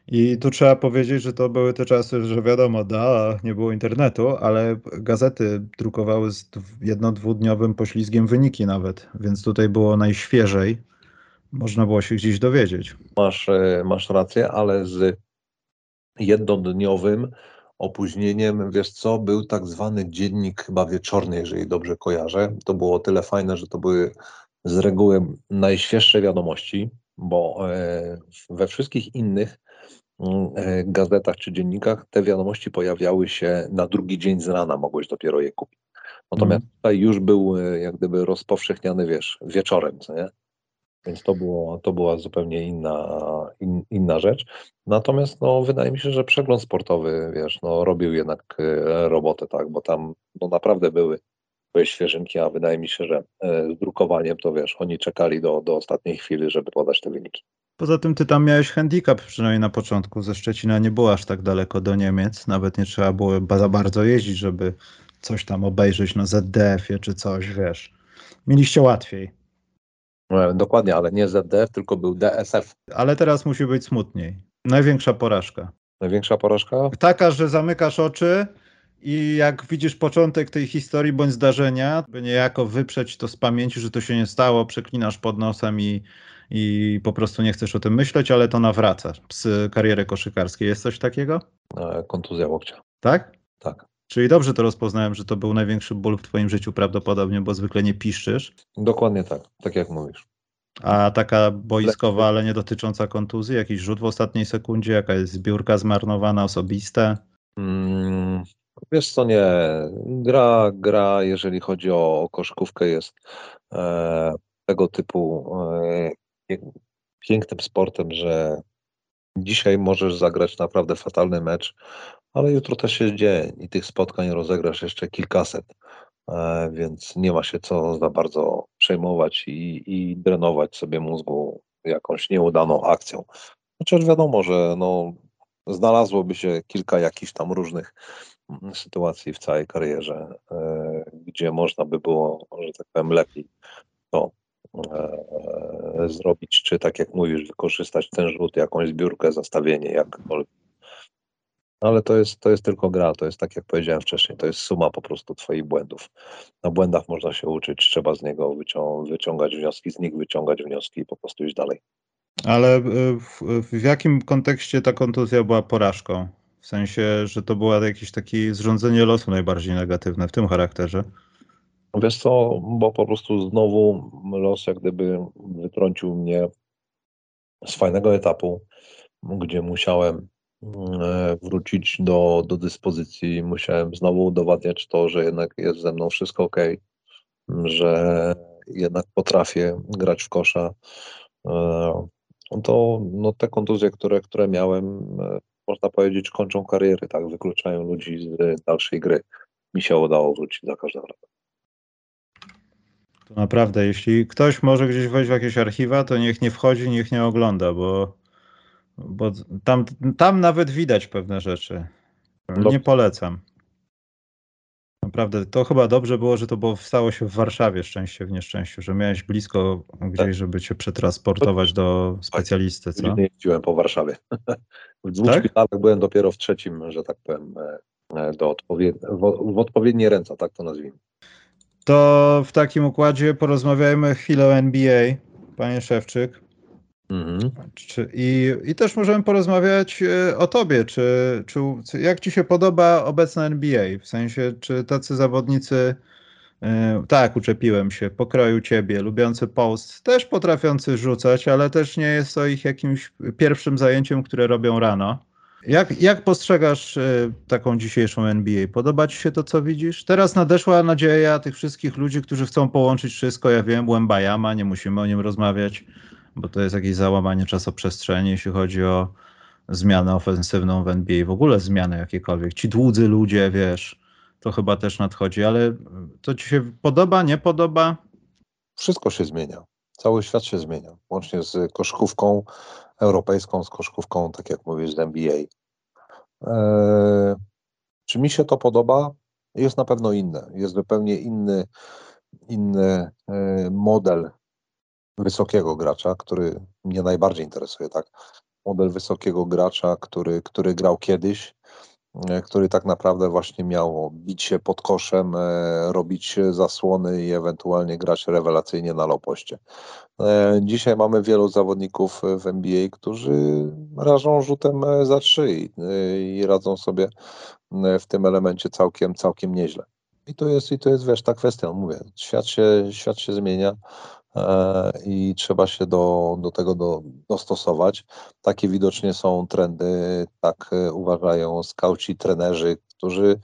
I tu trzeba powiedzieć, że to były te czasy, że wiadomo, da, nie było internetu, ale gazety drukowały z dw- jedno-dwudniowym poślizgiem wyniki nawet, więc tutaj było najświeżej. Można było się gdzieś dowiedzieć. Masz, e, masz rację, ale z jednodniowym opóźnieniem, wiesz co, był tak zwany dziennik chyba wieczorny, jeżeli dobrze kojarzę. To było tyle fajne, że to były z reguły najświeższe wiadomości, bo e, we wszystkich innych gazetach czy dziennikach te wiadomości pojawiały się na drugi dzień z rana, mogłeś dopiero je kupić. Natomiast tutaj już był e, jak gdyby rozpowszechniany, wiesz, wieczorem, nie? Więc to, było, to była zupełnie inna, in, inna rzecz. Natomiast no, wydaje mi się, że przegląd sportowy, wiesz, no, robił jednak e, robotę, tak, bo tam no, naprawdę były, były świeżynki, a wydaje mi się, że e, z drukowaniem to wiesz, oni czekali do, do ostatniej chwili, żeby podać te wyniki. Poza tym ty tam miałeś handicap, przynajmniej na początku. Ze Szczecina nie było aż tak daleko do Niemiec. Nawet nie trzeba było za bardzo jeździć, żeby coś tam obejrzeć na ZDF-ie czy coś, wiesz. Mieliście łatwiej. E, Dokładnie, ale nie ZDF, tylko był DSF. Ale teraz musi być smutniej. Największa porażka. Największa porażka? Taka, że zamykasz oczy i jak widzisz początek tej historii bądź zdarzenia, by niejako wyprzeć to z pamięci, że to się nie stało, przeklinasz pod nosem i, i po prostu nie chcesz o tym myśleć, ale to nawraca z kariery koszykarskiej. Jest coś takiego? E, Kontuzja łokcia. Tak? Tak. Czyli dobrze to rozpoznałem, że to był największy ból w twoim życiu prawdopodobnie, bo zwykle nie piszczysz. Dokładnie tak, tak jak mówisz. A taka boiskowa, ale nie dotycząca kontuzji, jakiś rzut w ostatniej sekundzie, jaka jest zbiórka zmarnowana, osobiste. Mm, wiesz co, nie. Gra, gra, jeżeli chodzi o, koszykówkę, jest e, tego typu e, pięknym sportem, że dzisiaj możesz zagrać naprawdę fatalny mecz, ale jutro też jest dzień i tych spotkań rozegrasz jeszcze kilkaset, e, więc nie ma się co za bardzo przejmować i, i drenować sobie mózgu jakąś nieudaną akcją. Chociaż wiadomo, że no, znalazłoby się kilka jakichś tam różnych mm, sytuacji w całej karierze, e, gdzie można by było, że tak powiem, lepiej to zrobić, czy tak jak mówisz, wykorzystać ten rzut, jakąś zbiórkę, zastawienie, jakkolwiek. Ale to jest, to jest tylko gra, to jest tak jak powiedziałem wcześniej, to jest suma po prostu Twoich błędów. Na błędach można się uczyć, trzeba z niego wycią- wyciągać wnioski, z nich wyciągać wnioski i po prostu iść dalej. Ale y, w, w jakim kontekście ta kontuzja była porażką? W sensie, że to było jakieś takie zrządzenie losu najbardziej negatywne w tym charakterze. Wiesz co, bo po prostu znowu los jak gdyby wytrącił mnie z fajnego etapu, gdzie musiałem e, wrócić do, do dyspozycji, musiałem znowu udowadniać to, że jednak jest ze mną wszystko ok, że jednak potrafię grać w kosza. E, To no, te kontuzje, które, które miałem, e, można powiedzieć, kończą kariery, tak, wykluczają ludzi z dalszej gry. Mi się udało wrócić za każdym razem. To naprawdę, jeśli ktoś może gdzieś wejść w jakieś archiwa, to niech nie wchodzi, niech nie ogląda, bo, bo tam, tam nawet widać pewne rzeczy. No. Nie polecam. Naprawdę, to chyba dobrze było, że to było, stało się w Warszawie, szczęście w nieszczęściu, że miałeś blisko gdzieś, żeby cię przetransportować do specjalisty, co? Nie jeździłem po Warszawie. (laughs) W dwóch Tak? szpitalach byłem dopiero w trzecim, że tak powiem, e, e, do odpowied w, w odpowiednie ręce, tak to nazwijmy. To w takim układzie porozmawiajmy chwilę o NBA, panie Szewczyk. Mhm. Czy, i, I też możemy porozmawiać e, o tobie. Czy, czy, jak ci się podoba obecna NBA? W sensie, czy tacy zawodnicy, e, tak, uczepiłem się, pokroju ciebie, lubiący post, też potrafiący rzucać, ale też nie jest to ich jakimś pierwszym zajęciem, które robią rano. Jak, jak postrzegasz e, taką dzisiejszą NBA? Podoba ci się to, co widzisz? Teraz nadeszła nadzieja tych wszystkich ludzi, którzy chcą połączyć wszystko. Ja wiem, Łębajama, nie musimy o nim rozmawiać bo to jest jakieś załamanie czasoprzestrzeni, jeśli chodzi o zmianę ofensywną w NBA, w ogóle zmiany jakiekolwiek. Ci dłudzy ludzie, wiesz, to chyba też nadchodzi, ale to ci się podoba, nie podoba? Wszystko się zmienia. Cały świat się zmienia. Łącznie z koszkówką europejską, z koszkówką, tak jak mówisz, z NBA. Eee, czy mi się to podoba? Jest na pewno inne. Jest zupełnie inny, inny e, model wysokiego gracza, który mnie najbardziej interesuje, tak? Model wysokiego gracza, który, który grał kiedyś, e, który tak naprawdę właśnie miał bić się pod koszem, e, robić zasłony i ewentualnie grać rewelacyjnie na lopoście. E, Dzisiaj mamy wielu zawodników w NBA, którzy rażą rzutem e, za trzy i, e, radzą sobie e, w tym elemencie całkiem, całkiem nieźle. I to jest, i to jest wiesz, ta kwestia, mówię, świat się, świat się zmienia e, i trzeba się do, do tego do, dostosować. Takie widocznie są trendy, tak e, uważają skauci, trenerzy, którzy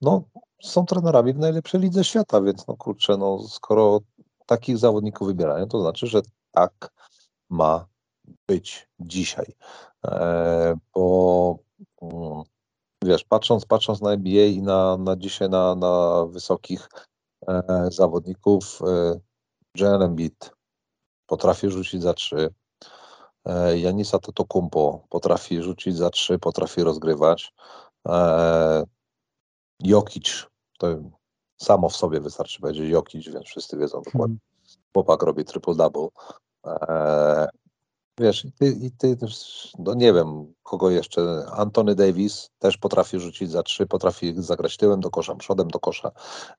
no, są trenerami w najlepszej lidze świata, więc no kurczę, no skoro takich zawodników wybierają, to znaczy, że tak ma być dzisiaj. E, bo mm, wiesz, patrząc, patrząc na NBA i na, na dzisiaj na, na wysokich e, zawodników, e, Joel Embiid potrafi rzucić za trzy. E, Janisa Totokumpo potrafi rzucić za trzy, potrafi rozgrywać. E, Jokic, to samo w sobie wystarczy powiedzieć Jokic, więc wszyscy wiedzą dokładnie. Hmm. Chłopak robi triple-double. E, Wiesz, i ty, i ty, no nie wiem, kogo jeszcze. Antony Davis też potrafi rzucić za trzy, potrafi zagrać tyłem do kosza, przodem do kosza,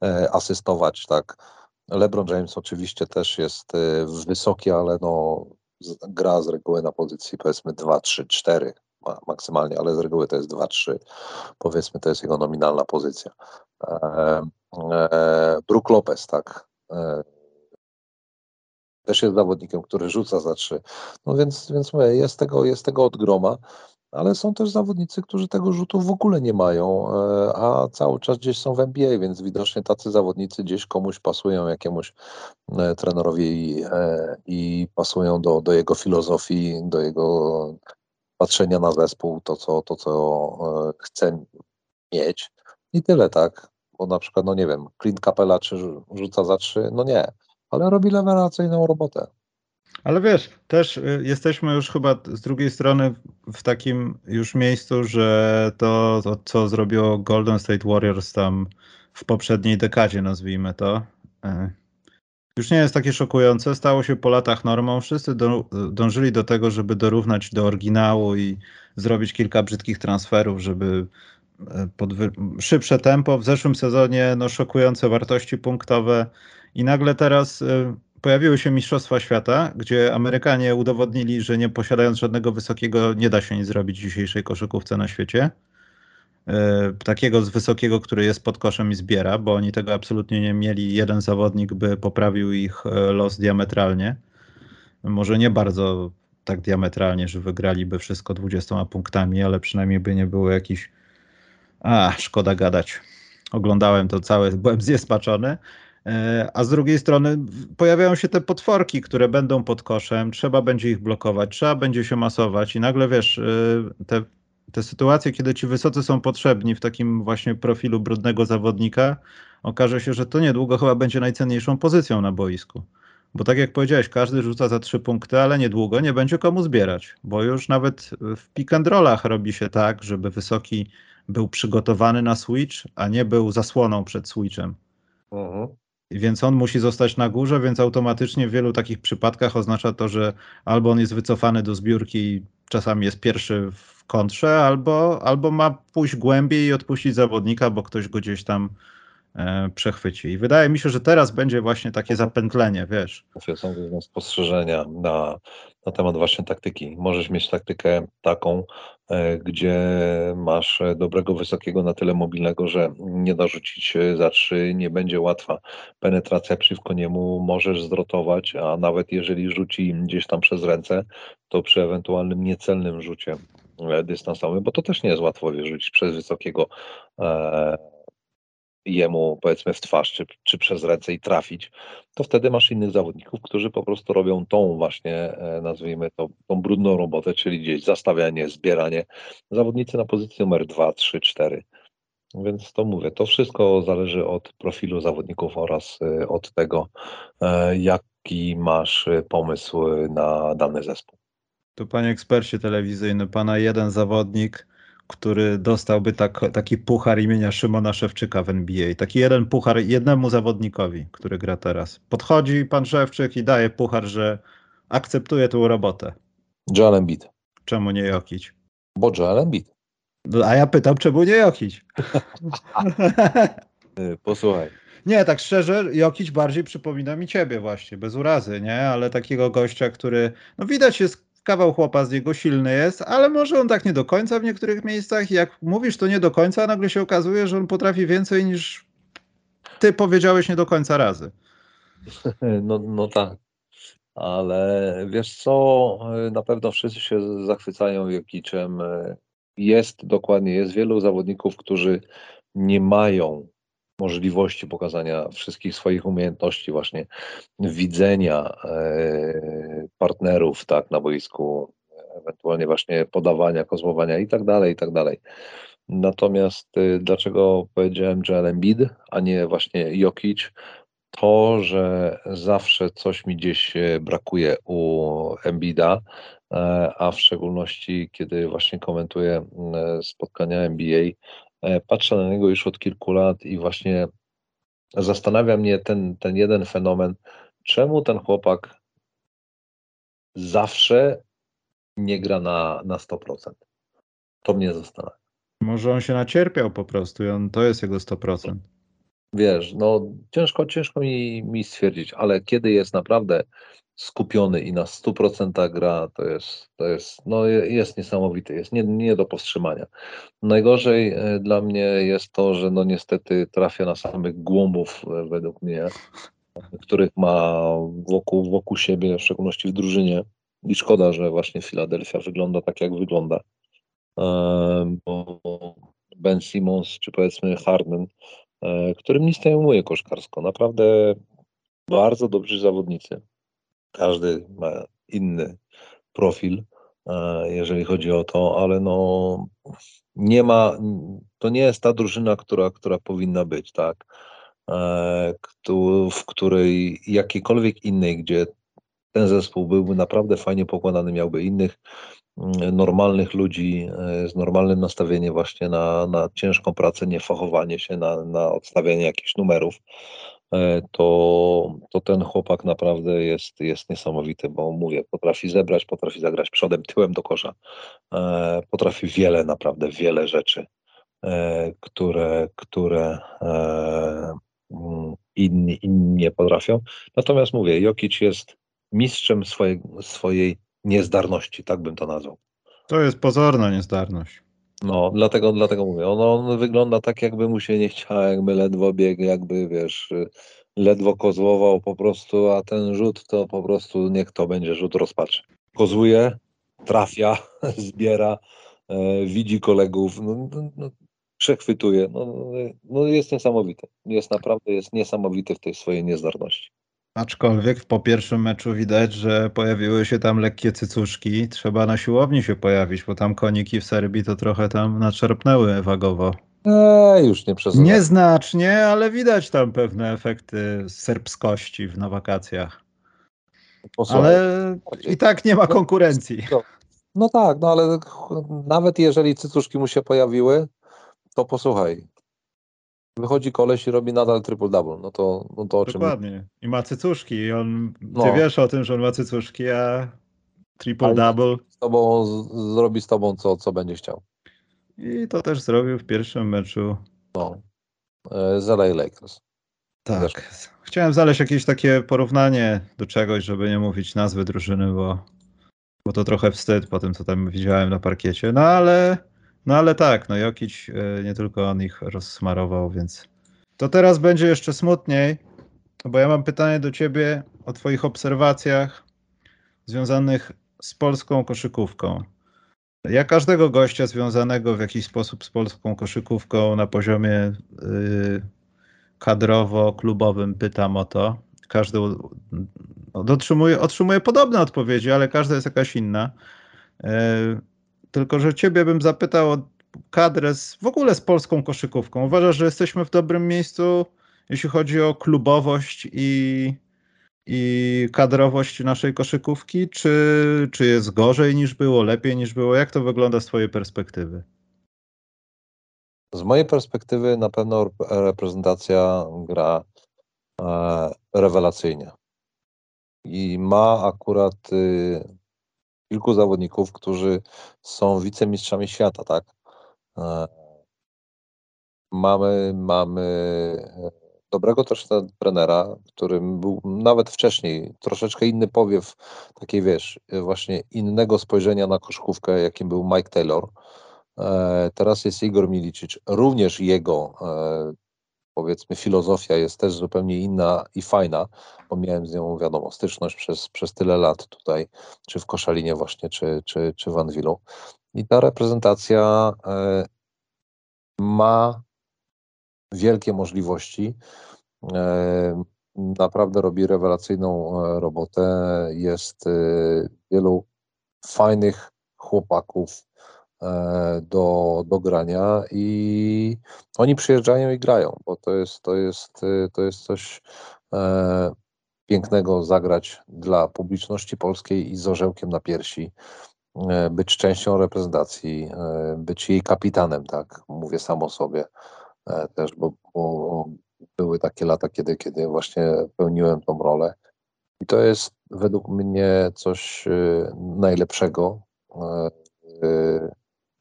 e, asystować, tak. LeBron James oczywiście też jest e, wysoki, ale no, gra z reguły na pozycji powiedzmy 2, 3, 4 ma, maksymalnie, ale z reguły to jest 2, 3. Powiedzmy, to jest jego nominalna pozycja. E, Brook Lopez, tak. E, też jest zawodnikiem, który rzuca za trzy. No więc, więc mówię, jest tego, jest tego od groma, ale są też zawodnicy, którzy tego rzutu w ogóle nie mają, e, a cały czas gdzieś są w NBA, więc widocznie tacy zawodnicy gdzieś komuś pasują, jakiemuś e, trenerowi i, e, i pasują do, do jego filozofii, do jego patrzenia na zespół, to co, to, co chce mieć. I tyle, tak? Bo na przykład, no nie wiem, Clint Capella czy rzuca za trzy? No nie ale robi rewelacyjną robotę. Ale wiesz, też y, jesteśmy już chyba z drugiej strony w takim już miejscu, że to, to co zrobiło Golden State Warriors tam w poprzedniej dekadzie, nazwijmy to, y, już nie jest takie szokujące. Stało się po latach normą. Wszyscy do, dążyli do tego, żeby dorównać do oryginału i zrobić kilka brzydkich transferów, żeby podwy... szybsze tempo. W zeszłym sezonie no, szokujące wartości punktowe. I nagle teraz y, pojawiły się Mistrzostwa Świata, gdzie Amerykanie udowodnili, że nie posiadając żadnego wysokiego, nie da się nic zrobić w dzisiejszej koszykówce na świecie. Y, takiego z wysokiego, który jest pod koszem i zbiera, bo oni tego absolutnie nie mieli. Jeden zawodnik by poprawił ich y, los diametralnie. Może nie bardzo tak diametralnie, że wygraliby wszystko 20 punktami, ale przynajmniej by nie było jakiś. A, szkoda gadać. Oglądałem to całe, byłem zjespaczony. E, a z drugiej strony pojawiają się te potworki, które będą pod koszem, trzeba będzie ich blokować, trzeba będzie się masować i nagle wiesz, e, te, te sytuacje, kiedy ci wysocy są potrzebni w takim właśnie profilu brudnego zawodnika, okaże się, że to niedługo chyba będzie najcenniejszą pozycją na boisku. Bo tak jak powiedziałeś, każdy rzuca za trzy punkty, ale niedługo nie będzie komu zbierać, bo już nawet w pick and rollach robi się tak, żeby wysoki był przygotowany na switch, a nie był zasłoną przed switchem. Uh mhm. -huh. Więc on musi zostać na górze, więc automatycznie w wielu takich przypadkach oznacza to, że albo on jest wycofany do zbiórki i czasami jest pierwszy w kontrze, albo, albo ma pójść głębiej i odpuścić zawodnika, bo ktoś go gdzieś tam przechwyci. I wydaje mi się, że teraz będzie właśnie takie zapętlenie, wiesz. Są spostrzeżenia na, na temat właśnie taktyki. Możesz mieć taktykę taką, e, gdzie masz dobrego, wysokiego, na tyle mobilnego, że nie da rzucić za trzy, nie będzie łatwa penetracja przeciwko niemu, możesz zrotować, a nawet jeżeli rzuci gdzieś tam przez ręce, to przy ewentualnym niecelnym rzucie e, dystansowym, bo to też nie jest łatwo wyrzucić przez wysokiego e, jemu powiedzmy w twarz, czy, czy przez ręce i trafić, to wtedy masz innych zawodników, którzy po prostu robią tą właśnie, e, nazwijmy to, tą brudną robotę, czyli gdzieś zastawianie, zbieranie. Zawodnicy na pozycji numer 2, 3, 4. Więc to mówię, to wszystko zależy od profilu zawodników oraz e, od tego, e, jaki masz pomysł na dany zespół. To panie ekspercie telewizyjny, pana jeden zawodnik który dostałby tak, taki puchar imienia Szymona Szewczyka w NBA. Taki jeden puchar jednemu zawodnikowi, który gra teraz. Podchodzi pan Szewczyk i daje puchar, że akceptuje tą robotę. Joel Embiid. Czemu nie Jokić? Bo Joel Embiid. No, a ja pytam, czemu nie Jokić? (laughs) Posłuchaj. Nie, tak szczerze, Jokić bardziej przypomina mi ciebie właśnie, bez urazy, nie? Ale takiego gościa, który, no widać jest kawał chłopa z niego silny jest, ale może on tak nie do końca w niektórych miejscach. Jak mówisz, to nie do końca, nagle się okazuje, że on potrafi więcej niż ty powiedziałeś nie do końca razy. (laughs) No, no tak. Ale wiesz co, na pewno wszyscy się zachwycają Jokiczem. Jest dokładnie, jest wielu zawodników, którzy nie mają możliwości pokazania wszystkich swoich umiejętności, właśnie widzenia e, partnerów tak, na boisku, ewentualnie właśnie podawania, kozłowania i tak dalej, i tak dalej. Natomiast y, dlaczego powiedziałem Joel Embiid, a nie właśnie Jokic, to, że zawsze coś mi gdzieś brakuje u Embida, e, a w szczególności kiedy właśnie komentuję spotkania NBA, e, patrzę na niego już od kilku lat i właśnie zastanawia mnie ten, ten jeden fenomen, czemu ten chłopak zawsze nie gra na, na 100%. To mnie zastanawia. Może on się nacierpiał po prostu i on, to jest jego 100%. Wiesz, no ciężko, ciężko mi, mi stwierdzić, ale kiedy jest naprawdę skupiony i na 100% gra, to jest, to jest, no jest niesamowity, jest nie, nie do powstrzymania. Najgorzej e, dla mnie jest to, że no niestety trafia na samych głąbów e, według mnie, których ma wokół, wokół siebie, w szczególności w drużynie. I szkoda, że właśnie Filadelfia wygląda tak, jak wygląda. E, bo Ben Simmons, czy powiedzmy Harden, którym nic nie ujmuje koszkarsko. Naprawdę bardzo dobrzy zawodnicy. Każdy ma inny profil, jeżeli chodzi o to, ale no nie ma, to nie jest ta drużyna, która, która powinna być, tak? E, w której jakiejkolwiek innej, gdzie ten zespół byłby naprawdę fajnie pokładany, miałby innych mm, normalnych ludzi e, z normalnym nastawieniem właśnie na, na ciężką pracę, nie fachowanie się, na, na odstawianie jakichś numerów, e, to, to ten chłopak naprawdę jest, jest niesamowity, bo mówię, potrafi zebrać, potrafi zagrać przodem, tyłem do kosza, potrafi wiele, naprawdę wiele rzeczy, które, które Mm, inni, inni nie potrafią. Natomiast mówię, Jokic jest mistrzem swojej, swojej niezdarności, tak bym to nazwał. To jest pozorna niezdarność. No, dlatego, dlatego mówię, on, on wygląda tak, jakby mu się nie chciało, jakby ledwo biegł, jakby wiesz, ledwo kozłował po prostu, a ten rzut to po prostu niech to będzie rzut rozpaczy. Kozuje, trafia, (laughs) zbiera, e, widzi kolegów. No, no, no przechwytuje. No, no jest niesamowity. Jest naprawdę jest niesamowity w tej swojej niezdarności. Aczkolwiek po pierwszym meczu widać, że pojawiły się tam lekkie cycuszki. Trzeba na siłowni się pojawić, bo tam koniki w Serbii to trochę tam naczerpnęły wagowo. Eee, już nie przez Nieznacznie, ale widać tam pewne efekty serbskości na wakacjach. Posłuchaj. Ale i tak nie ma konkurencji. No, no tak, no ale nawet jeżeli cycuszki mu się pojawiły, to posłuchaj. Wychodzi koleś i robi nadal triple-double. No to, no to o czym... Dokładnie. I ma cycuszki. I on, no. Ty wiesz o tym, że on ma cycuszki, a triple-double... Z tobą, zrobi z tobą co, co będzie chciał. I to też zrobił w pierwszym meczu. No. E, z LA Lakers. Tak. Chciałem znaleźć jakieś takie porównanie do czegoś, żeby nie mówić nazwy drużyny, bo, bo to trochę wstyd po tym, co tam widziałem na parkiecie. No ale no ale tak, no Jokic e, nie tylko on ich rozsmarował, więc to teraz będzie jeszcze smutniej, bo ja mam pytanie do ciebie o twoich obserwacjach związanych z polską koszykówką. Ja każdego gościa związanego w jakiś sposób z polską koszykówką na poziomie yy, kadrowo-klubowym pytam o to. Każdy otrzymuje, otrzymuje podobne odpowiedzi, ale każda jest jakaś inna. Yy, tylko, że ciebie bym zapytał o kadrę z, w ogóle z polską koszykówką. Uważasz, że jesteśmy w dobrym miejscu, jeśli chodzi o klubowość i, i kadrowość naszej koszykówki, czy, czy jest gorzej niż było, lepiej niż było? Jak to wygląda z twojej perspektywy? Z mojej perspektywy na pewno reprezentacja gra e, rewelacyjnie. I ma akurat y, kilku zawodników, którzy są wicemistrzami świata, tak? E, mamy, mamy e, dobrego też trenera, którym był nawet wcześniej troszeczkę inny powiew, takiej wiesz, właśnie innego spojrzenia na koszkówkę, jakim był Mike Taylor. E, teraz jest Igor Milicic, również jego powiedzmy filozofia jest też zupełnie inna i fajna, bo miałem z nią, wiadomo, styczność przez, przez tyle lat tutaj, czy w Koszalinie właśnie, czy, czy, czy w Anwilu. I ta reprezentacja e, ma wielkie możliwości. E, naprawdę robi rewelacyjną e, robotę. Jest wielu fajnych chłopaków, do, do grania i oni przyjeżdżają i grają, bo to jest, to jest, e, to jest coś e, pięknego zagrać dla publiczności polskiej i z orzełkiem na piersi, e, być częścią reprezentacji, e, być jej kapitanem, tak, mówię sam o sobie e, też, bo, bo były takie lata, kiedy, kiedy właśnie pełniłem tą rolę. I to jest według mnie coś najlepszego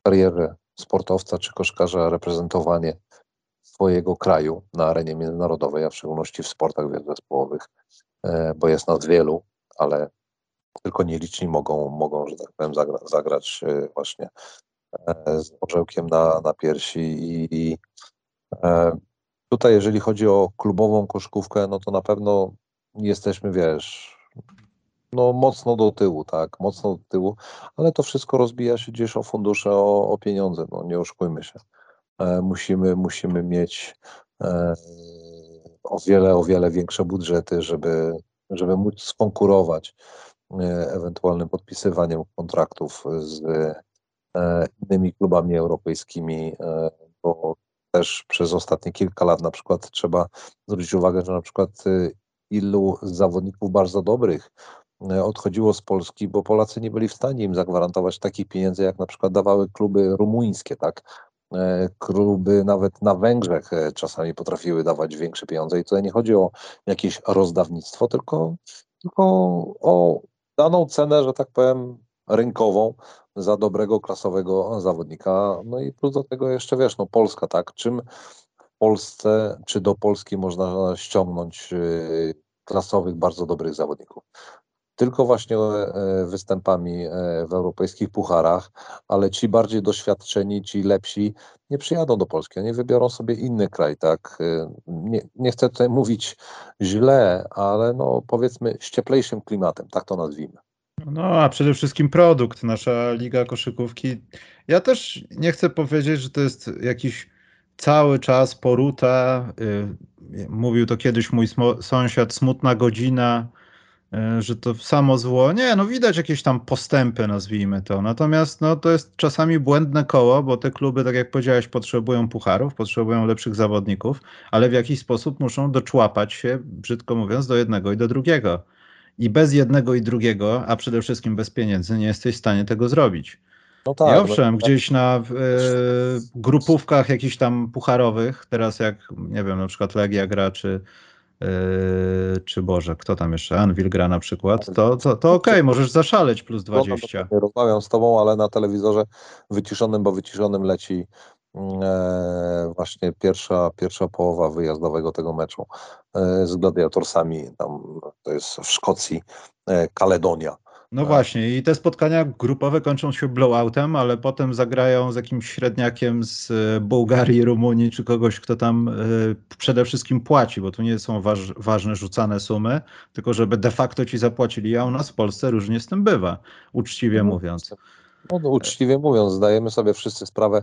w karierze sportowca czy koszkarza, reprezentowanie swojego kraju na arenie międzynarodowej, a w szczególności w sportach zespołowych, e, bo jest nas wielu, ale tylko nieliczni mogą, mogą że tak powiem, zagra, zagrać e, właśnie e, z orzełkiem na, na piersi. I, i tutaj jeżeli chodzi o klubową koszkówkę, no to na pewno jesteśmy, wiesz, no mocno do tyłu, tak, mocno do tyłu, ale to wszystko rozbija się gdzieś o fundusze, o, o pieniądze, no nie oszukujmy się. E, musimy, musimy mieć e, o wiele, o wiele większe budżety, żeby, żeby móc skonkurować e, ewentualnym podpisywaniem kontraktów z innymi klubami europejskimi, bo też przez ostatnie kilka lat na przykład trzeba zwrócić uwagę, że na przykład ilu zawodników bardzo dobrych odchodziło z Polski, bo Polacy nie byli w stanie im zagwarantować takich pieniędzy, jak na przykład dawały kluby rumuńskie, tak? E, kluby nawet na Węgrzech e, czasami potrafiły dawać większe pieniądze i tutaj nie chodzi o jakieś rozdawnictwo, tylko, tylko o daną cenę, że tak powiem, rynkową za dobrego, klasowego zawodnika. No i plus do tego jeszcze wiesz, no Polska, tak, czym w Polsce, czy do Polski można ściągnąć e, klasowych, bardzo dobrych zawodników tylko właśnie e, występami e, w europejskich pucharach, ale ci bardziej doświadczeni, ci lepsi nie przyjadą do Polski, oni wybiorą sobie inny kraj, tak. E, nie, nie chcę tutaj mówić źle, ale no powiedzmy z cieplejszym klimatem, tak to nazwijmy. No, a przede wszystkim produkt, nasza Liga Koszykówki. Ja też nie chcę powiedzieć, że to jest jakiś cały czas poruta. Mówił to kiedyś mój sąsiad, smutna godzina że to samo zło. Nie, no widać jakieś tam postępy, nazwijmy to. Natomiast no, to jest czasami błędne koło, bo te kluby, tak jak powiedziałeś, potrzebują pucharów, potrzebują lepszych zawodników, ale w jakiś sposób muszą doczłapać się, brzydko mówiąc, do jednego i do drugiego. I bez jednego i drugiego, a przede wszystkim bez pieniędzy, nie jesteś w stanie tego zrobić. No tak, I owszem, no, gdzieś na e, grupówkach jakichś tam pucharowych, teraz jak, nie wiem, na przykład Legia gra, czy czy Boże, kto tam jeszcze? Anvil gra na przykład, to, to, to okej, okay, możesz zaszaleć plus 20. Nie rozmawiam z tobą, ale na telewizorze wyciszonym, bo wyciszonym leci e, właśnie pierwsza, pierwsza połowa wyjazdowego tego meczu e, z gladiatorsami, tam to jest w Szkocji, e, Kaledonia. No właśnie, i te spotkania grupowe kończą się blowoutem, ale potem zagrają z jakimś średniakiem z e, Bułgarii, Rumunii, czy kogoś, kto tam y, przede wszystkim płaci, bo tu nie są waż, ważne rzucane sumy, tylko żeby de facto ci zapłacili, a u nas w Polsce różnie z tym bywa, uczciwie no, mówiąc. No, no, uczciwie mówiąc, zdajemy sobie wszyscy sprawę,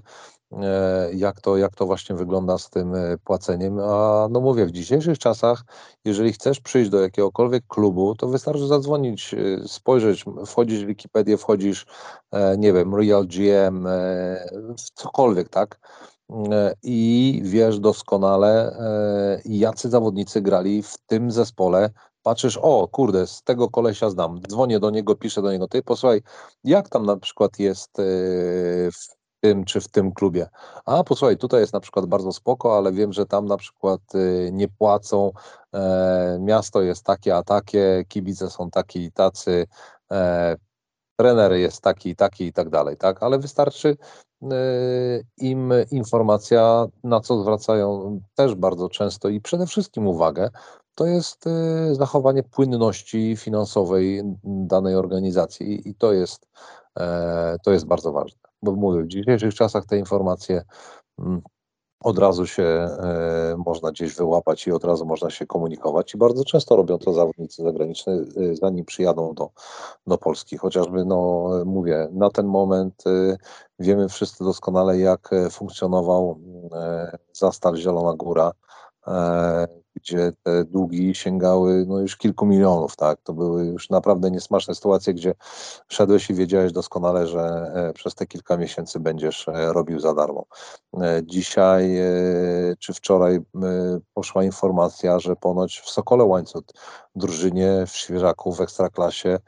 e, jak to, jak to właśnie wygląda z tym e, płaceniem. A no mówię, w dzisiejszych czasach, jeżeli chcesz przyjść do jakiegokolwiek klubu, to wystarczy zadzwonić, e, spojrzeć, wchodzisz w Wikipedię, wchodzisz, nie wiem, Real GM, cokolwiek, tak? I wiesz doskonale, jacy zawodnicy grali w tym zespole patrzysz, o kurde, z tego kolesia znam, dzwonię do niego, piszę do niego, ty posłuchaj, jak tam na przykład jest e, w tym czy w tym klubie? A posłuchaj, tutaj jest na przykład bardzo spoko, ale wiem, że tam na przykład e, nie płacą, e, miasto jest takie a takie, kibice są taki i tacy, trener jest taki i taki i tak dalej, tak? Ale wystarczy im informacja, na co zwracają też bardzo często i przede wszystkim uwagę, to jest y, zachowanie płynności finansowej danej organizacji i to jest, e, to jest bardzo ważne. Bo mówię, w dzisiejszych czasach te informacje mm, od razu się e, można gdzieś wyłapać i od razu można się komunikować i bardzo często robią to zawodnicy zagraniczni, y, zanim przyjadą do, do Polski. Chociażby, no mówię, na ten moment y, wiemy wszyscy doskonale, jak funkcjonował Zastal Zielona Góra, gdzie te długi sięgały no już kilku milionów, tak? To były już naprawdę niesmaczne sytuacje, gdzie szedłeś i wiedziałeś doskonale, że e, przez te kilka miesięcy będziesz e, robił za darmo. Dzisiaj czy wczoraj poszła informacja, że ponoć w Sokole Łańcuch, drużynie w Świeżaku w Ekstraklasie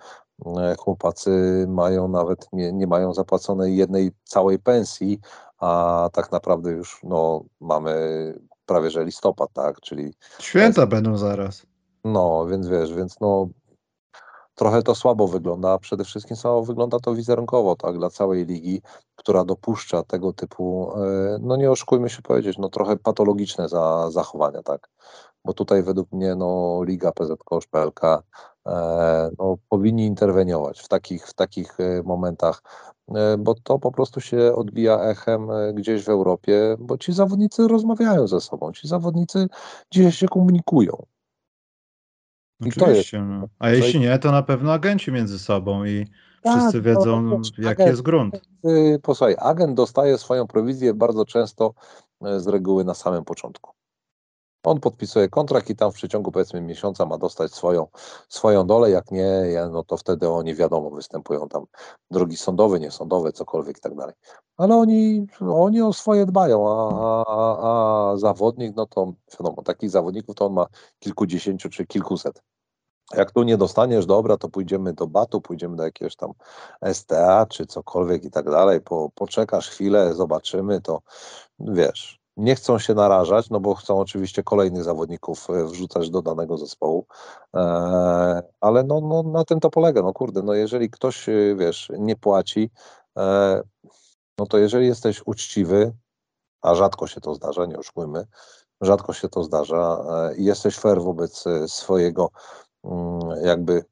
chłopacy mają nawet, nie, nie mają zapłaconej jednej całej pensji, a tak naprawdę już no, mamy prawie że listopad, tak, czyli... Święta jest, będą zaraz. No, więc wiesz, więc no trochę to słabo wygląda, a przede wszystkim słabo wygląda to wizerunkowo, tak, dla całej ligi, która dopuszcza tego typu, e, no nie oszukujmy się powiedzieć, no trochę patologiczne za, zachowania, tak, bo tutaj według mnie, no Liga PZK, e, no powinni interweniować w takich, w takich e, momentach, E, bo to po prostu się odbija echem e, gdzieś w Europie, bo ci zawodnicy rozmawiają ze sobą, ci zawodnicy dzisiaj się komunikują. I Oczywiście, jest, no. a jeśli nie, to na pewno agenci między sobą i tak, wszyscy wiedzą, jaki agent, jest grunt. Posłuchaj, agent dostaje swoją prowizję bardzo często e, z reguły na samym początku. On podpisuje kontrakt i tam w przeciągu powiedzmy miesiąca ma dostać swoją, swoją dolę, jak nie, no to wtedy oni wiadomo, występują tam drogi sądowe, niesądowe, cokolwiek i tak dalej. Ale oni, oni o swoje dbają, a, a, a zawodnik, no to wiadomo, takich zawodników to on ma kilkudziesięciu czy kilkuset. Jak tu nie dostaniesz, dobra, to pójdziemy do Batu, pójdziemy do jakiegoś tam STA czy cokolwiek i tak dalej. Po, poczekasz chwilę, zobaczymy, to wiesz, nie chcą się narażać, no bo chcą oczywiście kolejnych zawodników e, wrzucać do danego zespołu, e, ale no, no na tym to polega, no kurde, no jeżeli ktoś, e, wiesz, nie płaci, no to jeżeli jesteś uczciwy, a rzadko się to zdarza, nie oszukujmy, rzadko się to zdarza i jesteś fair wobec swojego mm, jakby,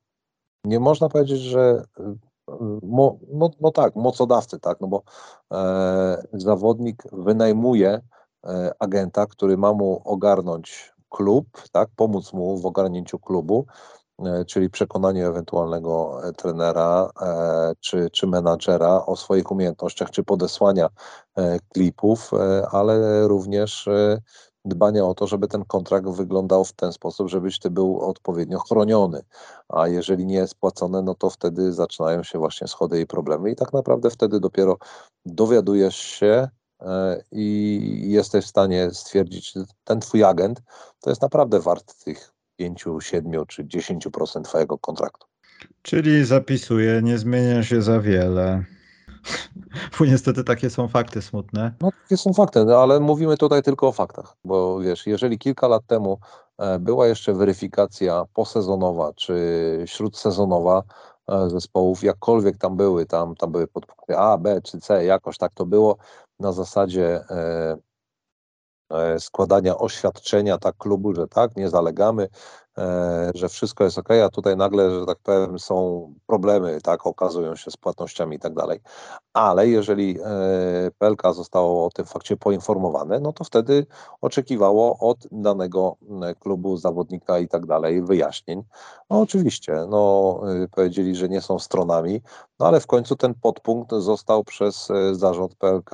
nie można powiedzieć, że Mo, no, no, tak, mocodawcy, tak, no bo e, zawodnik wynajmuje agenta, który ma mu ogarnąć klub, tak, pomóc mu w ogarnięciu klubu, e, czyli przekonanie ewentualnego e, trenera czy, czy menadżera o swoich umiejętnościach, czy podesłania klipów, ale również dbania o to, żeby ten kontrakt wyglądał w ten sposób, żebyś ty był odpowiednio chroniony. A jeżeli nie jest płacone, no to wtedy zaczynają się właśnie schody i problemy. I tak naprawdę wtedy dopiero dowiadujesz się, E, i jesteś w stanie stwierdzić, że ten twój agent to jest naprawdę wart tych 5, 7 czy 10% twojego kontraktu. Czyli zapisuje, nie zmienia się za wiele. (laughs) Bo niestety takie są fakty smutne. No takie są fakty, no, ale mówimy tutaj tylko o faktach, bo wiesz, jeżeli kilka lat temu e, była jeszcze weryfikacja posezonowa czy śródsezonowa e, zespołów, jakkolwiek tam były, tam, tam były podpunkty A, B czy C, jakoś tak to było, na zasadzie e, e, składania oświadczenia tak klubu, że tak, nie zalegamy, E, że wszystko jest ok, a tutaj nagle, że tak powiem, są problemy, tak, okazują się z płatnościami i tak dalej. Ale jeżeli e, PLK zostało o tym fakcie poinformowane, no to wtedy oczekiwało od danego klubu, zawodnika i tak dalej wyjaśnień. No oczywiście, no powiedzieli, że nie są stronami, no ale w końcu ten podpunkt został przez e, zarząd PLK,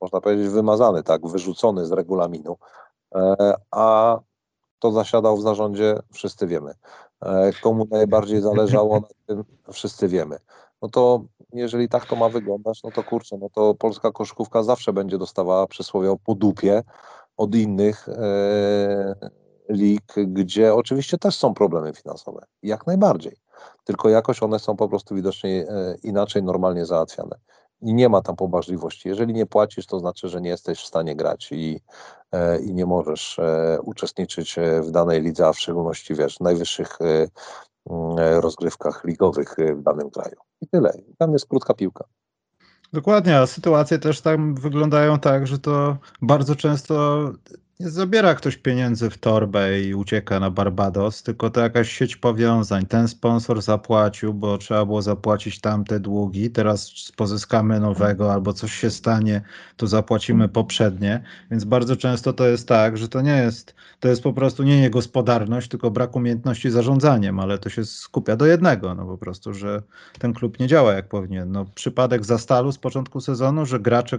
można powiedzieć, wymazany, tak, wyrzucony z regulaminu. A kto zasiadał w zarządzie, wszyscy wiemy. E, komu najbardziej zależało na (laughs) tym, wszyscy wiemy. No to jeżeli tak to ma wyglądać, no to kurczę, no to polska koszykówka zawsze będzie dostawała przysłowie po dupie od innych e, lig, gdzie oczywiście też są problemy finansowe. Jak najbardziej. Tylko jakoś one są po prostu widocznie e, inaczej normalnie załatwiane i nie ma tam pobłażliwości. Jeżeli nie płacisz, to znaczy, że nie jesteś w stanie grać i, i nie możesz e, uczestniczyć e, w danej lidze, a w szczególności wiesz, w najwyższych mm, rozgrywkach ligowych w danym kraju. I tyle. Tam jest krótka piłka. Dokładnie, a sytuacje też tam wyglądają tak, że to bardzo często nie zabiera ktoś pieniędzy w torbę i ucieka na Barbados, tylko to jakaś sieć powiązań. Ten sponsor zapłacił, bo trzeba było zapłacić tamte długi, teraz pozyskamy nowego albo coś się stanie, to zapłacimy poprzednie. Więc bardzo często to jest tak, że to nie jest, to jest po prostu nie niegospodarność, tylko brak umiejętności zarządzaniem, ale to się skupia do jednego, no po prostu, że ten klub nie działa jak powinien. No, przypadek Zastalu z początku sezonu, że gracze,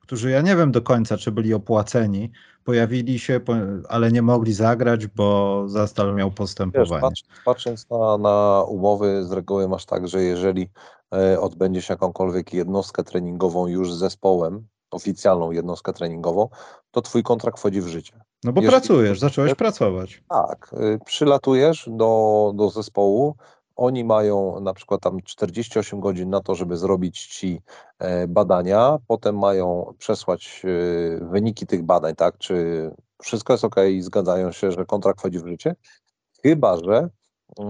którzy ja nie wiem do końca, czy byli opłaceni, pojawili pojawili się, ale nie mogli zagrać, bo Zastal miał Wiesz, postępowanie. patrz, patrząc na, na umowy, z reguły masz tak, że jeżeli e, odbędziesz jakąkolwiek jednostkę treningową już z zespołem, oficjalną jednostkę treningową, to twój kontrakt wchodzi w życie. No bo jeżeli- pracujesz, zacząłeś pracować. Tak, y, przylatujesz do, do zespołu, oni mają na przykład tam 48 godzin na to, żeby zrobić ci e, badania, potem mają przesłać e, wyniki tych badań, tak, czy wszystko jest ok i zgadzają się, że kontrakt wchodzi w życie, chyba, że e,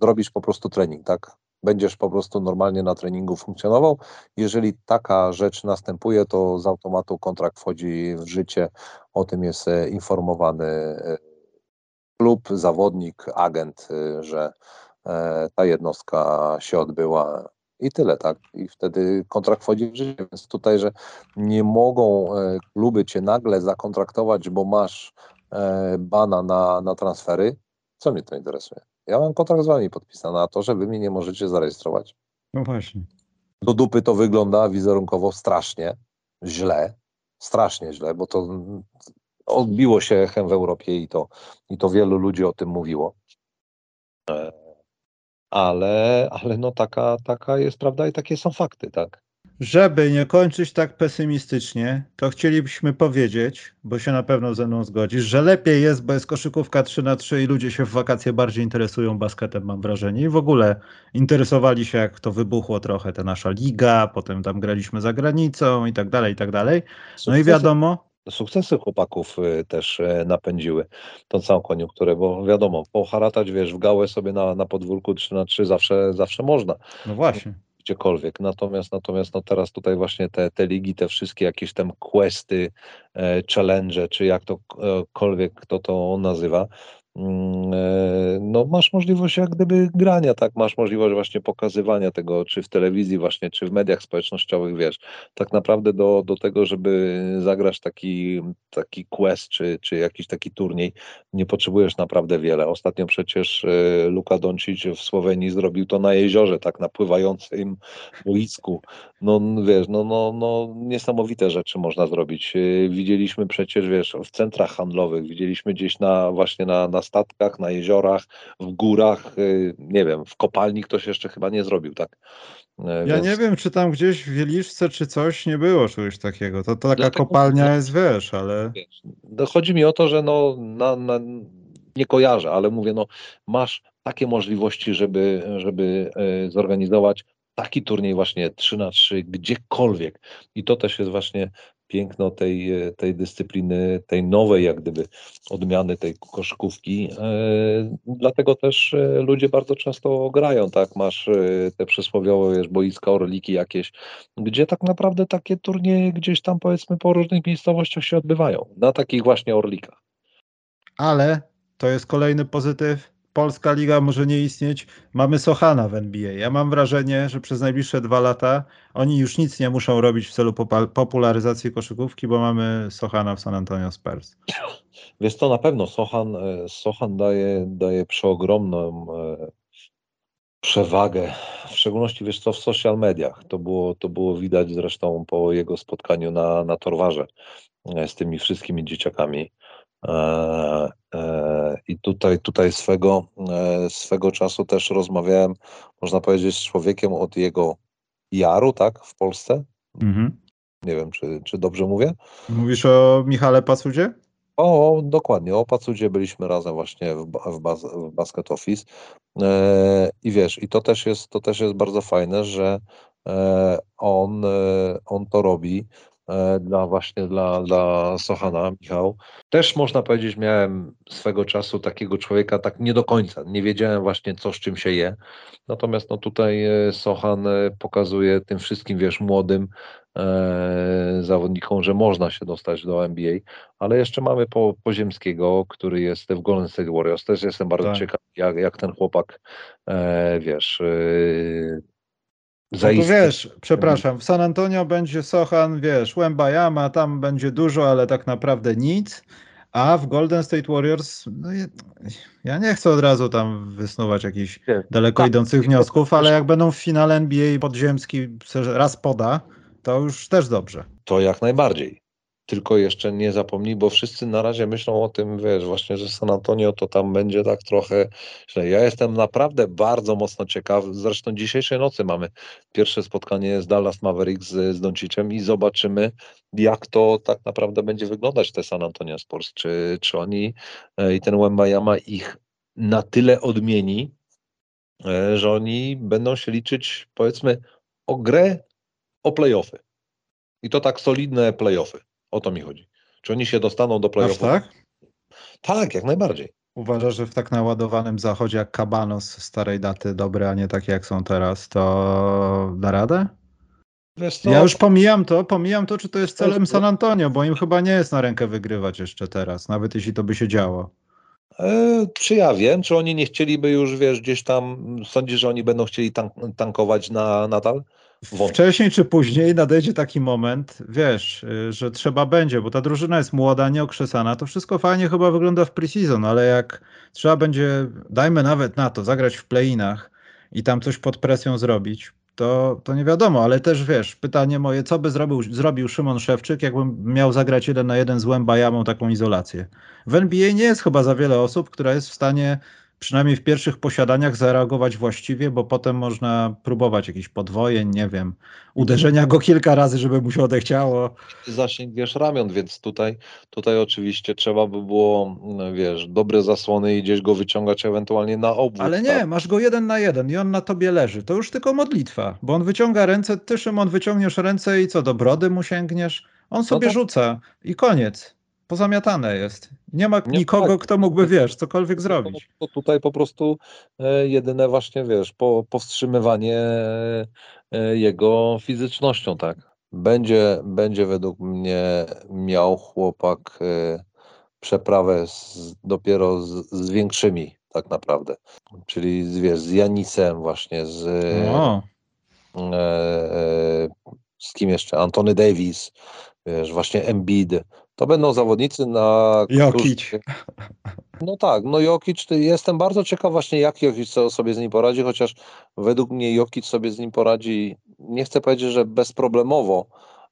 zrobisz po prostu trening, tak, będziesz po prostu normalnie na treningu funkcjonował. Jeżeli taka rzecz następuje, to z automatu kontrakt wchodzi w życie, o tym jest informowany klub, zawodnik, agent, y, że e, ta jednostka się odbyła i tyle, tak? I wtedy kontrakt wchodzi w życie. Więc tutaj, że nie mogą e, kluby cię nagle zakontraktować, bo masz e, bana na, na transfery, co mnie to interesuje? Ja mam kontrakt z wami podpisany, a to, że wy mnie nie możecie zarejestrować. No właśnie. Do dupy to wygląda wizerunkowo strasznie źle, strasznie źle, bo to odbiło się echem w Europie i to, i to wielu ludzi o tym mówiło. E, Ale, ale no taka, taka jest prawda i takie są fakty, tak? Żeby nie kończyć tak pesymistycznie, to chcielibyśmy powiedzieć, bo się na pewno ze mną zgodzisz, że lepiej jest, bo jest koszykówka 3 na 3 i ludzie się w wakacje bardziej interesują basketem, mam wrażenie. I w ogóle interesowali się, jak to wybuchło trochę, ta nasza liga, potem tam graliśmy za granicą i tak dalej, i tak dalej. No i wiadomo, Sukcesy chłopaków y, też y, napędziły tą całą koniunkturę, bo wiadomo, poharatać, wiesz, w gałę sobie na, na podwórku 3 na 3 zawsze, zawsze można. no właśnie. gdziekolwiek. Natomiast natomiast no teraz tutaj właśnie te, te ligi, te wszystkie jakieś tam questy, e, challenge, czy jak tokolwiek kto to nazywa, e, no masz możliwość jak gdyby grania, tak, masz możliwość właśnie pokazywania tego, czy w telewizji właśnie, czy w mediach społecznościowych, wiesz, tak naprawdę do, do tego, żeby zagrać taki, taki quest, czy, czy jakiś taki turniej, nie potrzebujesz naprawdę wiele. Ostatnio przecież e, Luka Doncic w Słowenii zrobił to na jeziorze, tak na pływającym boisku. No wiesz, no, no, no niesamowite rzeczy można zrobić. E, Widzieliśmy przecież, wiesz, w centrach handlowych, widzieliśmy gdzieś na właśnie na, na statkach, na jeziorach, w górach, e, nie wiem, w kopalni ktoś jeszcze chyba nie zrobił, tak? Ja więc- nie wiem, czy tam gdzieś w Wieliczce czy coś nie było czegoś takiego. To, to taka Dlatego- kopalnia jest, wiesz, ale no chodzi mi o to, że no, na, na, nie kojarzę, ale mówię, no, masz takie możliwości, żeby, żeby e, zorganizować taki turniej właśnie 3 na 3 gdziekolwiek. I to też jest właśnie piękno tej, e, tej dyscypliny, tej nowej jak gdyby odmiany tej koszykówki. E, Dlatego też e, ludzie bardzo często grają, tak? Masz te przysłowiowe wiesz, boiska, orliki jakieś, gdzie tak naprawdę takie turnieje gdzieś tam powiedzmy po różnych miejscowościach się odbywają. Na takich właśnie orlikach. Ale to jest kolejny pozytyw. Polska liga może nie istnieć. Mamy Sochana w NBA. Ja mam wrażenie, że przez najbliższe dwa lata oni już nic nie muszą robić w celu popularyzacji koszykówki, bo mamy Sochana w San Antonio Spurs. Wiesz to na pewno Sochan, e, Sochan daje, daje przeogromną e, przewagę, w szczególności wiesz co w social mediach. To było, to było widać zresztą po jego spotkaniu na, na Torwarze e, z tymi wszystkimi dzieciakami. E, e, I tutaj, tutaj swego, e, swego czasu też rozmawiałem, można powiedzieć, z człowiekiem od jego jaru, tak, w Polsce. Mhm. Nie wiem, czy, czy dobrze mówię. Mówisz o Michale Pacudzie? O, dokładnie. O Pacudzie byliśmy razem właśnie w, w, baz, w Basket Office. E, I wiesz, i to też jest, to też jest bardzo fajne, że e, on, e, on to robi dla właśnie dla, dla Sochana, Michał. Też można powiedzieć, miałem swego czasu takiego człowieka tak nie do końca. Nie wiedziałem właśnie co z czym się je. Natomiast no tutaj e, Sochan e, pokazuje tym wszystkim, wiesz, młodym e, zawodnikom, że można się dostać do NBA. Ale jeszcze mamy po, Poziemskiego, który jest w Golden State Warriors. Też jestem bardzo Tak. ciekaw, jak, jak ten chłopak, e, wiesz, e, No to wiesz, przepraszam, w San Antonio będzie Sochan, wiesz, Łębajama, tam będzie dużo, ale tak naprawdę nic. A w Golden State Warriors, no ja nie chcę od razu tam wysnuwać jakichś Nie. daleko Tak. idących wniosków, ale jak będą w finale NBA podziemski raz poda, to już też dobrze. To jak najbardziej. Tylko jeszcze nie zapomnij, bo wszyscy na razie myślą o tym, wiesz, właśnie, że San Antonio to tam będzie tak trochę źle. Ja jestem naprawdę bardzo mocno ciekaw. Zresztą dzisiejszej nocy mamy pierwsze spotkanie z Dallas Mavericks z, z i zobaczymy, jak to tak naprawdę będzie wyglądać te San Antonio Sports. Czy, czy oni e, i ten Wembayama ich na tyle odmieni, e, że oni będą się liczyć, powiedzmy, o grę, o playoffy. I to tak solidne playoffy. O to mi chodzi. Czy oni się dostaną do playoffów? tak? Tak, jak najbardziej. Uważasz, że w tak naładowanym zachodzie jak Kabanos starej daty dobre, a nie takie jak są teraz, to da radę? Ja już pomijam to, pomijam to, czy to jest celem? San Antonio, bo im chyba nie jest na rękę wygrywać jeszcze teraz, nawet jeśli to by się działo. e, czy ja wiem, czy oni nie chcieliby już, wiesz, gdzieś tam, sądzisz, że oni będą chcieli tank, tankować na nadal? Wcześniej czy później nadejdzie taki moment, wiesz, y, że trzeba będzie, bo ta drużyna jest młoda, nieokrzesana, to wszystko fajnie chyba wygląda w preseason, ale jak trzeba będzie, dajmy nawet na to, zagrać w play-inach i tam coś pod presją zrobić, to, to nie wiadomo, ale też wiesz, pytanie moje, co by zrobił, zrobił Szymon Szewczyk, jakbym miał zagrać jeden na jeden z Łębajamą taką izolację. W NBA nie jest chyba za wiele osób, która jest w stanie przynajmniej w pierwszych posiadaniach zareagować właściwie, bo potem można próbować jakichś podwojeń, nie wiem, uderzenia go kilka razy, żeby mu się odechciało. Zasięg, wiesz, ramion, więc tutaj, tutaj oczywiście trzeba by było, no, wiesz, dobre zasłony i gdzieś go wyciągać ewentualnie na obwód. Ale nie, tak? masz go jeden na jeden i on na tobie leży. To już tylko modlitwa, bo on wyciąga ręce, ty Szymon wyciągniesz ręce i co, do brody mu sięgniesz? On sobie tak. rzuca i koniec. Pozamiatane jest. Nie ma nikogo, kto mógłby, wiesz, cokolwiek zrobić. To tutaj po prostu e, jedyne właśnie, wiesz, po, powstrzymywanie e, jego fizycznością, tak. Będzie, będzie według mnie miał chłopak e, przeprawę z, dopiero z, z większymi tak naprawdę. Czyli z, wiesz, z Janisem właśnie, z, O, e, e, z kim jeszcze? Antony Davis, wiesz, właśnie Embiid. To będą zawodnicy na... Jokic. którzy- No tak, no Jokic, jestem bardzo ciekaw właśnie jak Jokic so- sobie z nim poradzi, chociaż według mnie Jokic sobie z nim poradzi, nie chcę powiedzieć, że bezproblemowo,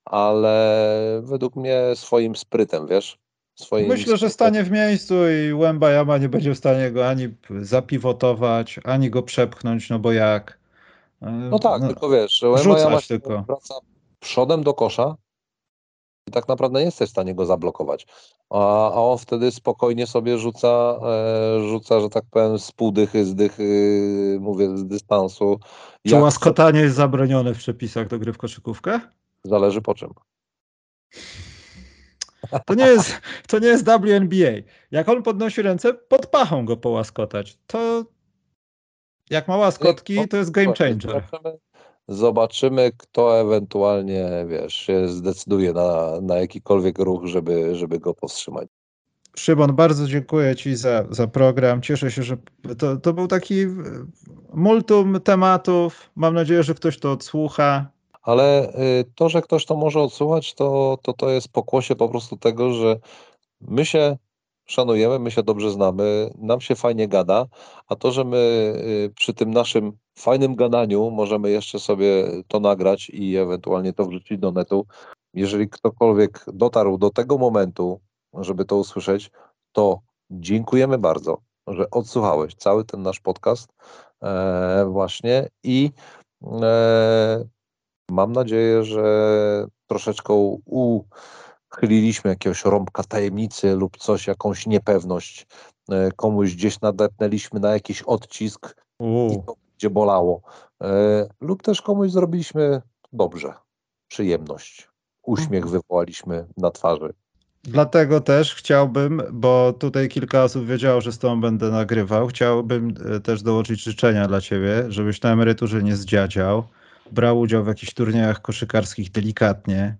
ale według mnie swoim sprytem, wiesz? Swoim Myślę, że sprytem. stanie w miejscu i Łęba Jama nie będzie w stanie go ani zapiwotować, ani go przepchnąć, no bo jak? No tak, tylko wiesz, że Wembanyama się tylko. wraca przodem do kosza i tak naprawdę nie jesteś w stanie go zablokować. A, a on wtedy spokojnie sobie rzuca, e, rzuca, że tak powiem, z półdychy, z dychy, mówię, z dystansu. Czy Jak łaskotanie jest zabronione w przepisach do gry w koszykówkę? Zależy po czym. To nie jest, to nie jest WNBA. Jak on podnosi ręce, pod pachą go połaskotać. To jak ma łaskotki, to jest game changer. Zobaczymy, zobaczymy, kto ewentualnie, wiesz, się zdecyduje na, na jakikolwiek ruch, żeby, żeby go powstrzymać. Szymon, bardzo dziękuję Ci za, za program. Cieszę się, że to, to był taki e, multum tematów. Mam nadzieję, że ktoś to odsłucha. Ale y, to, że ktoś to może odsłuchać, to, to, to jest pokłosie po prostu tego, że my się szanujemy, my się dobrze znamy, nam się fajnie gada, a to, że my y, przy tym naszym fajnym gadaniu możemy jeszcze sobie to nagrać i ewentualnie to wrzucić do netu. Jeżeli ktokolwiek dotarł do tego momentu, żeby to usłyszeć, to dziękujemy bardzo, że odsłuchałeś cały ten nasz podcast e, właśnie i e, Mam nadzieję, że troszeczkę uchyliliśmy jakiegoś rąbka tajemnicy lub coś, jakąś niepewność. E, Komuś gdzieś nadepnęliśmy na jakiś odcisk i to będzie bolało. E, Lub też komuś zrobiliśmy dobrze, przyjemność. Uśmiech wywołaliśmy na twarzy. Dlatego też chciałbym, bo tutaj kilka osób wiedziało, że z tobą będę nagrywał, chciałbym e, też dołożyć życzenia dla ciebie, żebyś na emeryturze nie zdziadział, brał udział w jakichś turniejach koszykarskich delikatnie,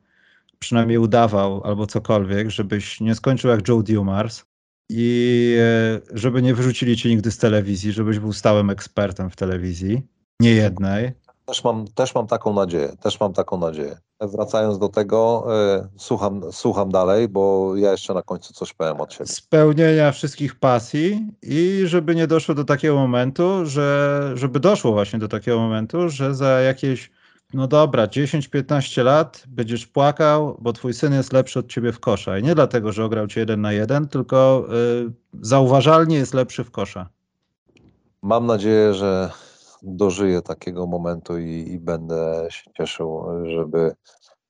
przynajmniej udawał albo cokolwiek, żebyś nie skończył jak Joe Dumars i e, żeby nie wyrzucili cię nigdy z telewizji, żebyś był stałym ekspertem w telewizji, nie jednej. Też mam, też mam taką nadzieję, też mam taką nadzieję. Wracając do tego, e, słucham, słucham dalej, bo ja jeszcze na końcu coś powiem od siebie. spełnienia wszystkich pasji i żeby nie doszło do takiego momentu, że żeby doszło właśnie do takiego momentu, że za jakieś no dobra, 10-15 lat będziesz płakał, bo twój syn jest lepszy od ciebie w kosza. I nie dlatego, że ograł cię jeden na jeden, tylko y, zauważalnie jest lepszy w kosza. Mam nadzieję, że dożyję takiego momentu i, i będę się cieszył, żeby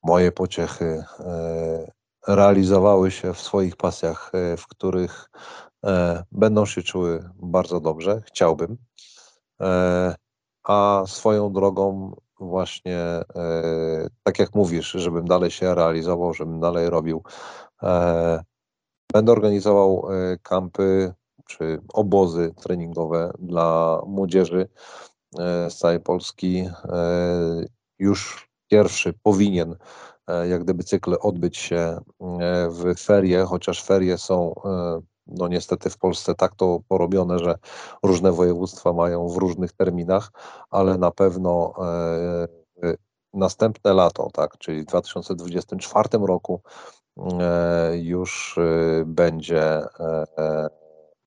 moje pociechy e, realizowały się w swoich pasjach, e, w których e, będą się czuły bardzo dobrze. Chciałbym. A swoją drogą właśnie, e, tak jak mówisz, żebym dalej się realizował, żebym dalej robił. E, będę organizował e, kampy czy obozy treningowe dla młodzieży z całej Polski. Już pierwszy powinien jak gdyby cykl odbyć się w ferie, chociaż ferie są no niestety w Polsce tak to porobione, że różne województwa mają w różnych terminach, ale na pewno e, e, następne lato, tak, czyli w 2024 roku e, już będzie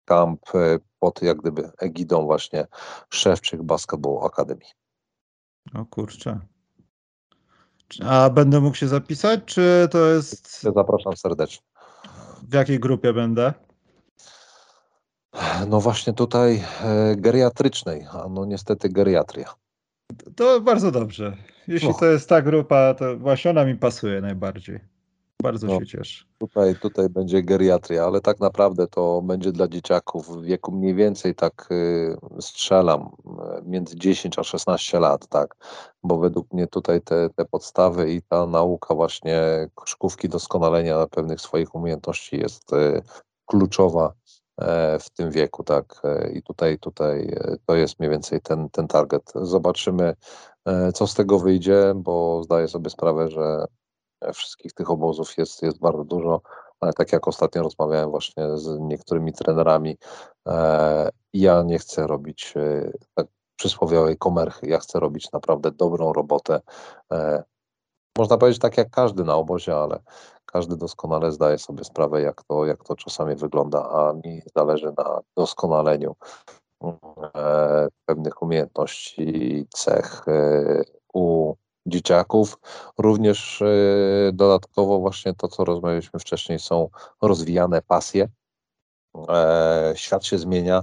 kamp pod jak gdyby egidą właśnie Szewczyk Basketball Academy. O kurczę. A będę mógł się zapisać, czy to jest Zapraszam serdecznie. w jakiej grupie będę? No właśnie tutaj e, geriatrycznej, a no niestety geriatria. To bardzo dobrze. Jeśli No. to jest ta grupa, to właśnie ona mi pasuje najbardziej. Bardzo No. się cieszę. Tutaj, tutaj będzie geriatria, ale tak naprawdę to będzie dla dzieciaków w wieku mniej więcej tak y, strzelam y, między 10 a 16 lat, tak, bo według mnie tutaj te, te podstawy i ta nauka właśnie koszykówki, doskonalenia pewnych swoich umiejętności jest y, kluczowa e, w tym wieku, tak, e, i tutaj, tutaj e, to jest mniej więcej ten, ten target. Zobaczymy, e, co z tego wyjdzie, bo zdaję sobie sprawę, że wszystkich tych obozów jest, jest bardzo dużo, ale tak jak ostatnio rozmawiałem właśnie z niektórymi trenerami, ja nie chcę robić tak przysłowiowej komerchy, ja chcę robić naprawdę dobrą robotę. Można powiedzieć tak jak każdy na obozie, ale każdy doskonale zdaje sobie sprawę, jak to, jak to czasami wygląda, a mi zależy na doskonaleniu e, pewnych umiejętności, cech e, u dzieciaków. Również e, dodatkowo właśnie to, co rozmawialiśmy wcześniej, są rozwijane pasje. Świat się zmienia,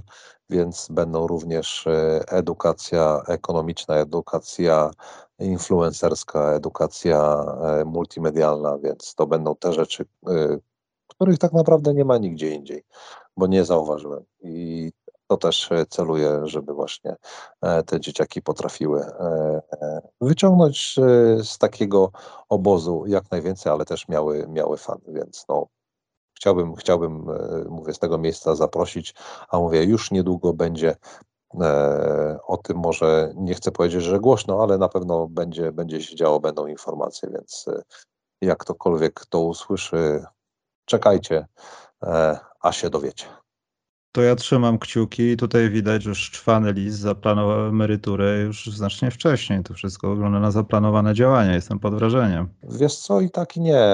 więc będą również edukacja ekonomiczna, edukacja influencerska, edukacja e, multimedialna, więc to będą te rzeczy, e, których tak naprawdę nie ma nigdzie indziej, bo nie zauważyłem. I to też e, celuję, żeby właśnie te dzieciaki potrafiły wyciągnąć z takiego obozu jak najwięcej, ale też miały, miały fan, więc no, chciałbym, chciałbym, mówię, z tego miejsca zaprosić, a mówię, już niedługo będzie o tym może, nie chcę powiedzieć, że głośno, ale na pewno będzie, będzie się działo, będą informacje, więc e, jak ktokolwiek to usłyszy, czekajcie, e, a się dowiecie. To ja trzymam kciuki i tutaj widać już czwany list zaplanował emeryturę już znacznie wcześniej. To wszystko wygląda na zaplanowane działania. Jestem pod wrażeniem. Wiesz co, i tak i nie.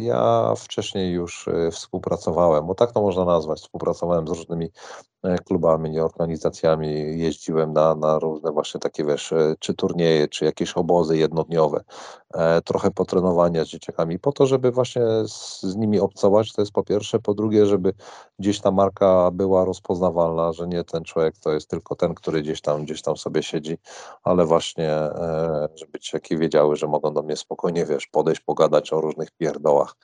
Ja wcześniej już e, współpracowałem, bo tak to można nazwać. Współpracowałem z różnymi e, klubami, organizacjami, jeździłem na, na różne właśnie takie, wiesz, e, czy turnieje, czy jakieś obozy jednodniowe. E, Trochę potrenowania z dzieciakami po to, żeby właśnie z, z nimi obcować, to jest po pierwsze. Po drugie, żeby gdzieś ta marka była rozpoznawalna, że nie ten człowiek to jest tylko ten, który gdzieś tam, gdzieś tam sobie siedzi, ale właśnie, żeby dzieciaki wiedziały, że mogą do mnie spokojnie, wiesz, podejść, pogadać o różnych pierdołach,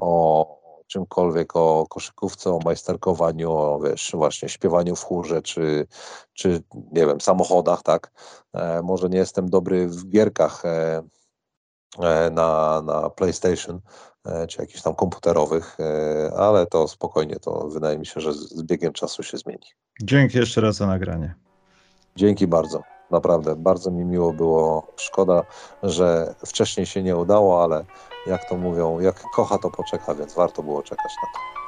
o czymkolwiek, o koszykówce, o majsterkowaniu, o, wiesz, właśnie śpiewaniu w chórze, czy, czy nie wiem, samochodach, tak. E, może nie jestem dobry w gierkach e, e, na, na PlayStation, e, czy jakichś tam komputerowych, e, ale to spokojnie, to wydaje mi się, że z, z biegiem czasu się zmieni. Dzięki jeszcze raz za nagranie. Dzięki bardzo. Naprawdę, bardzo mi miło było. Szkoda, że wcześniej się nie udało, ale jak to mówią, jak kocha, to poczeka, więc warto było czekać na to.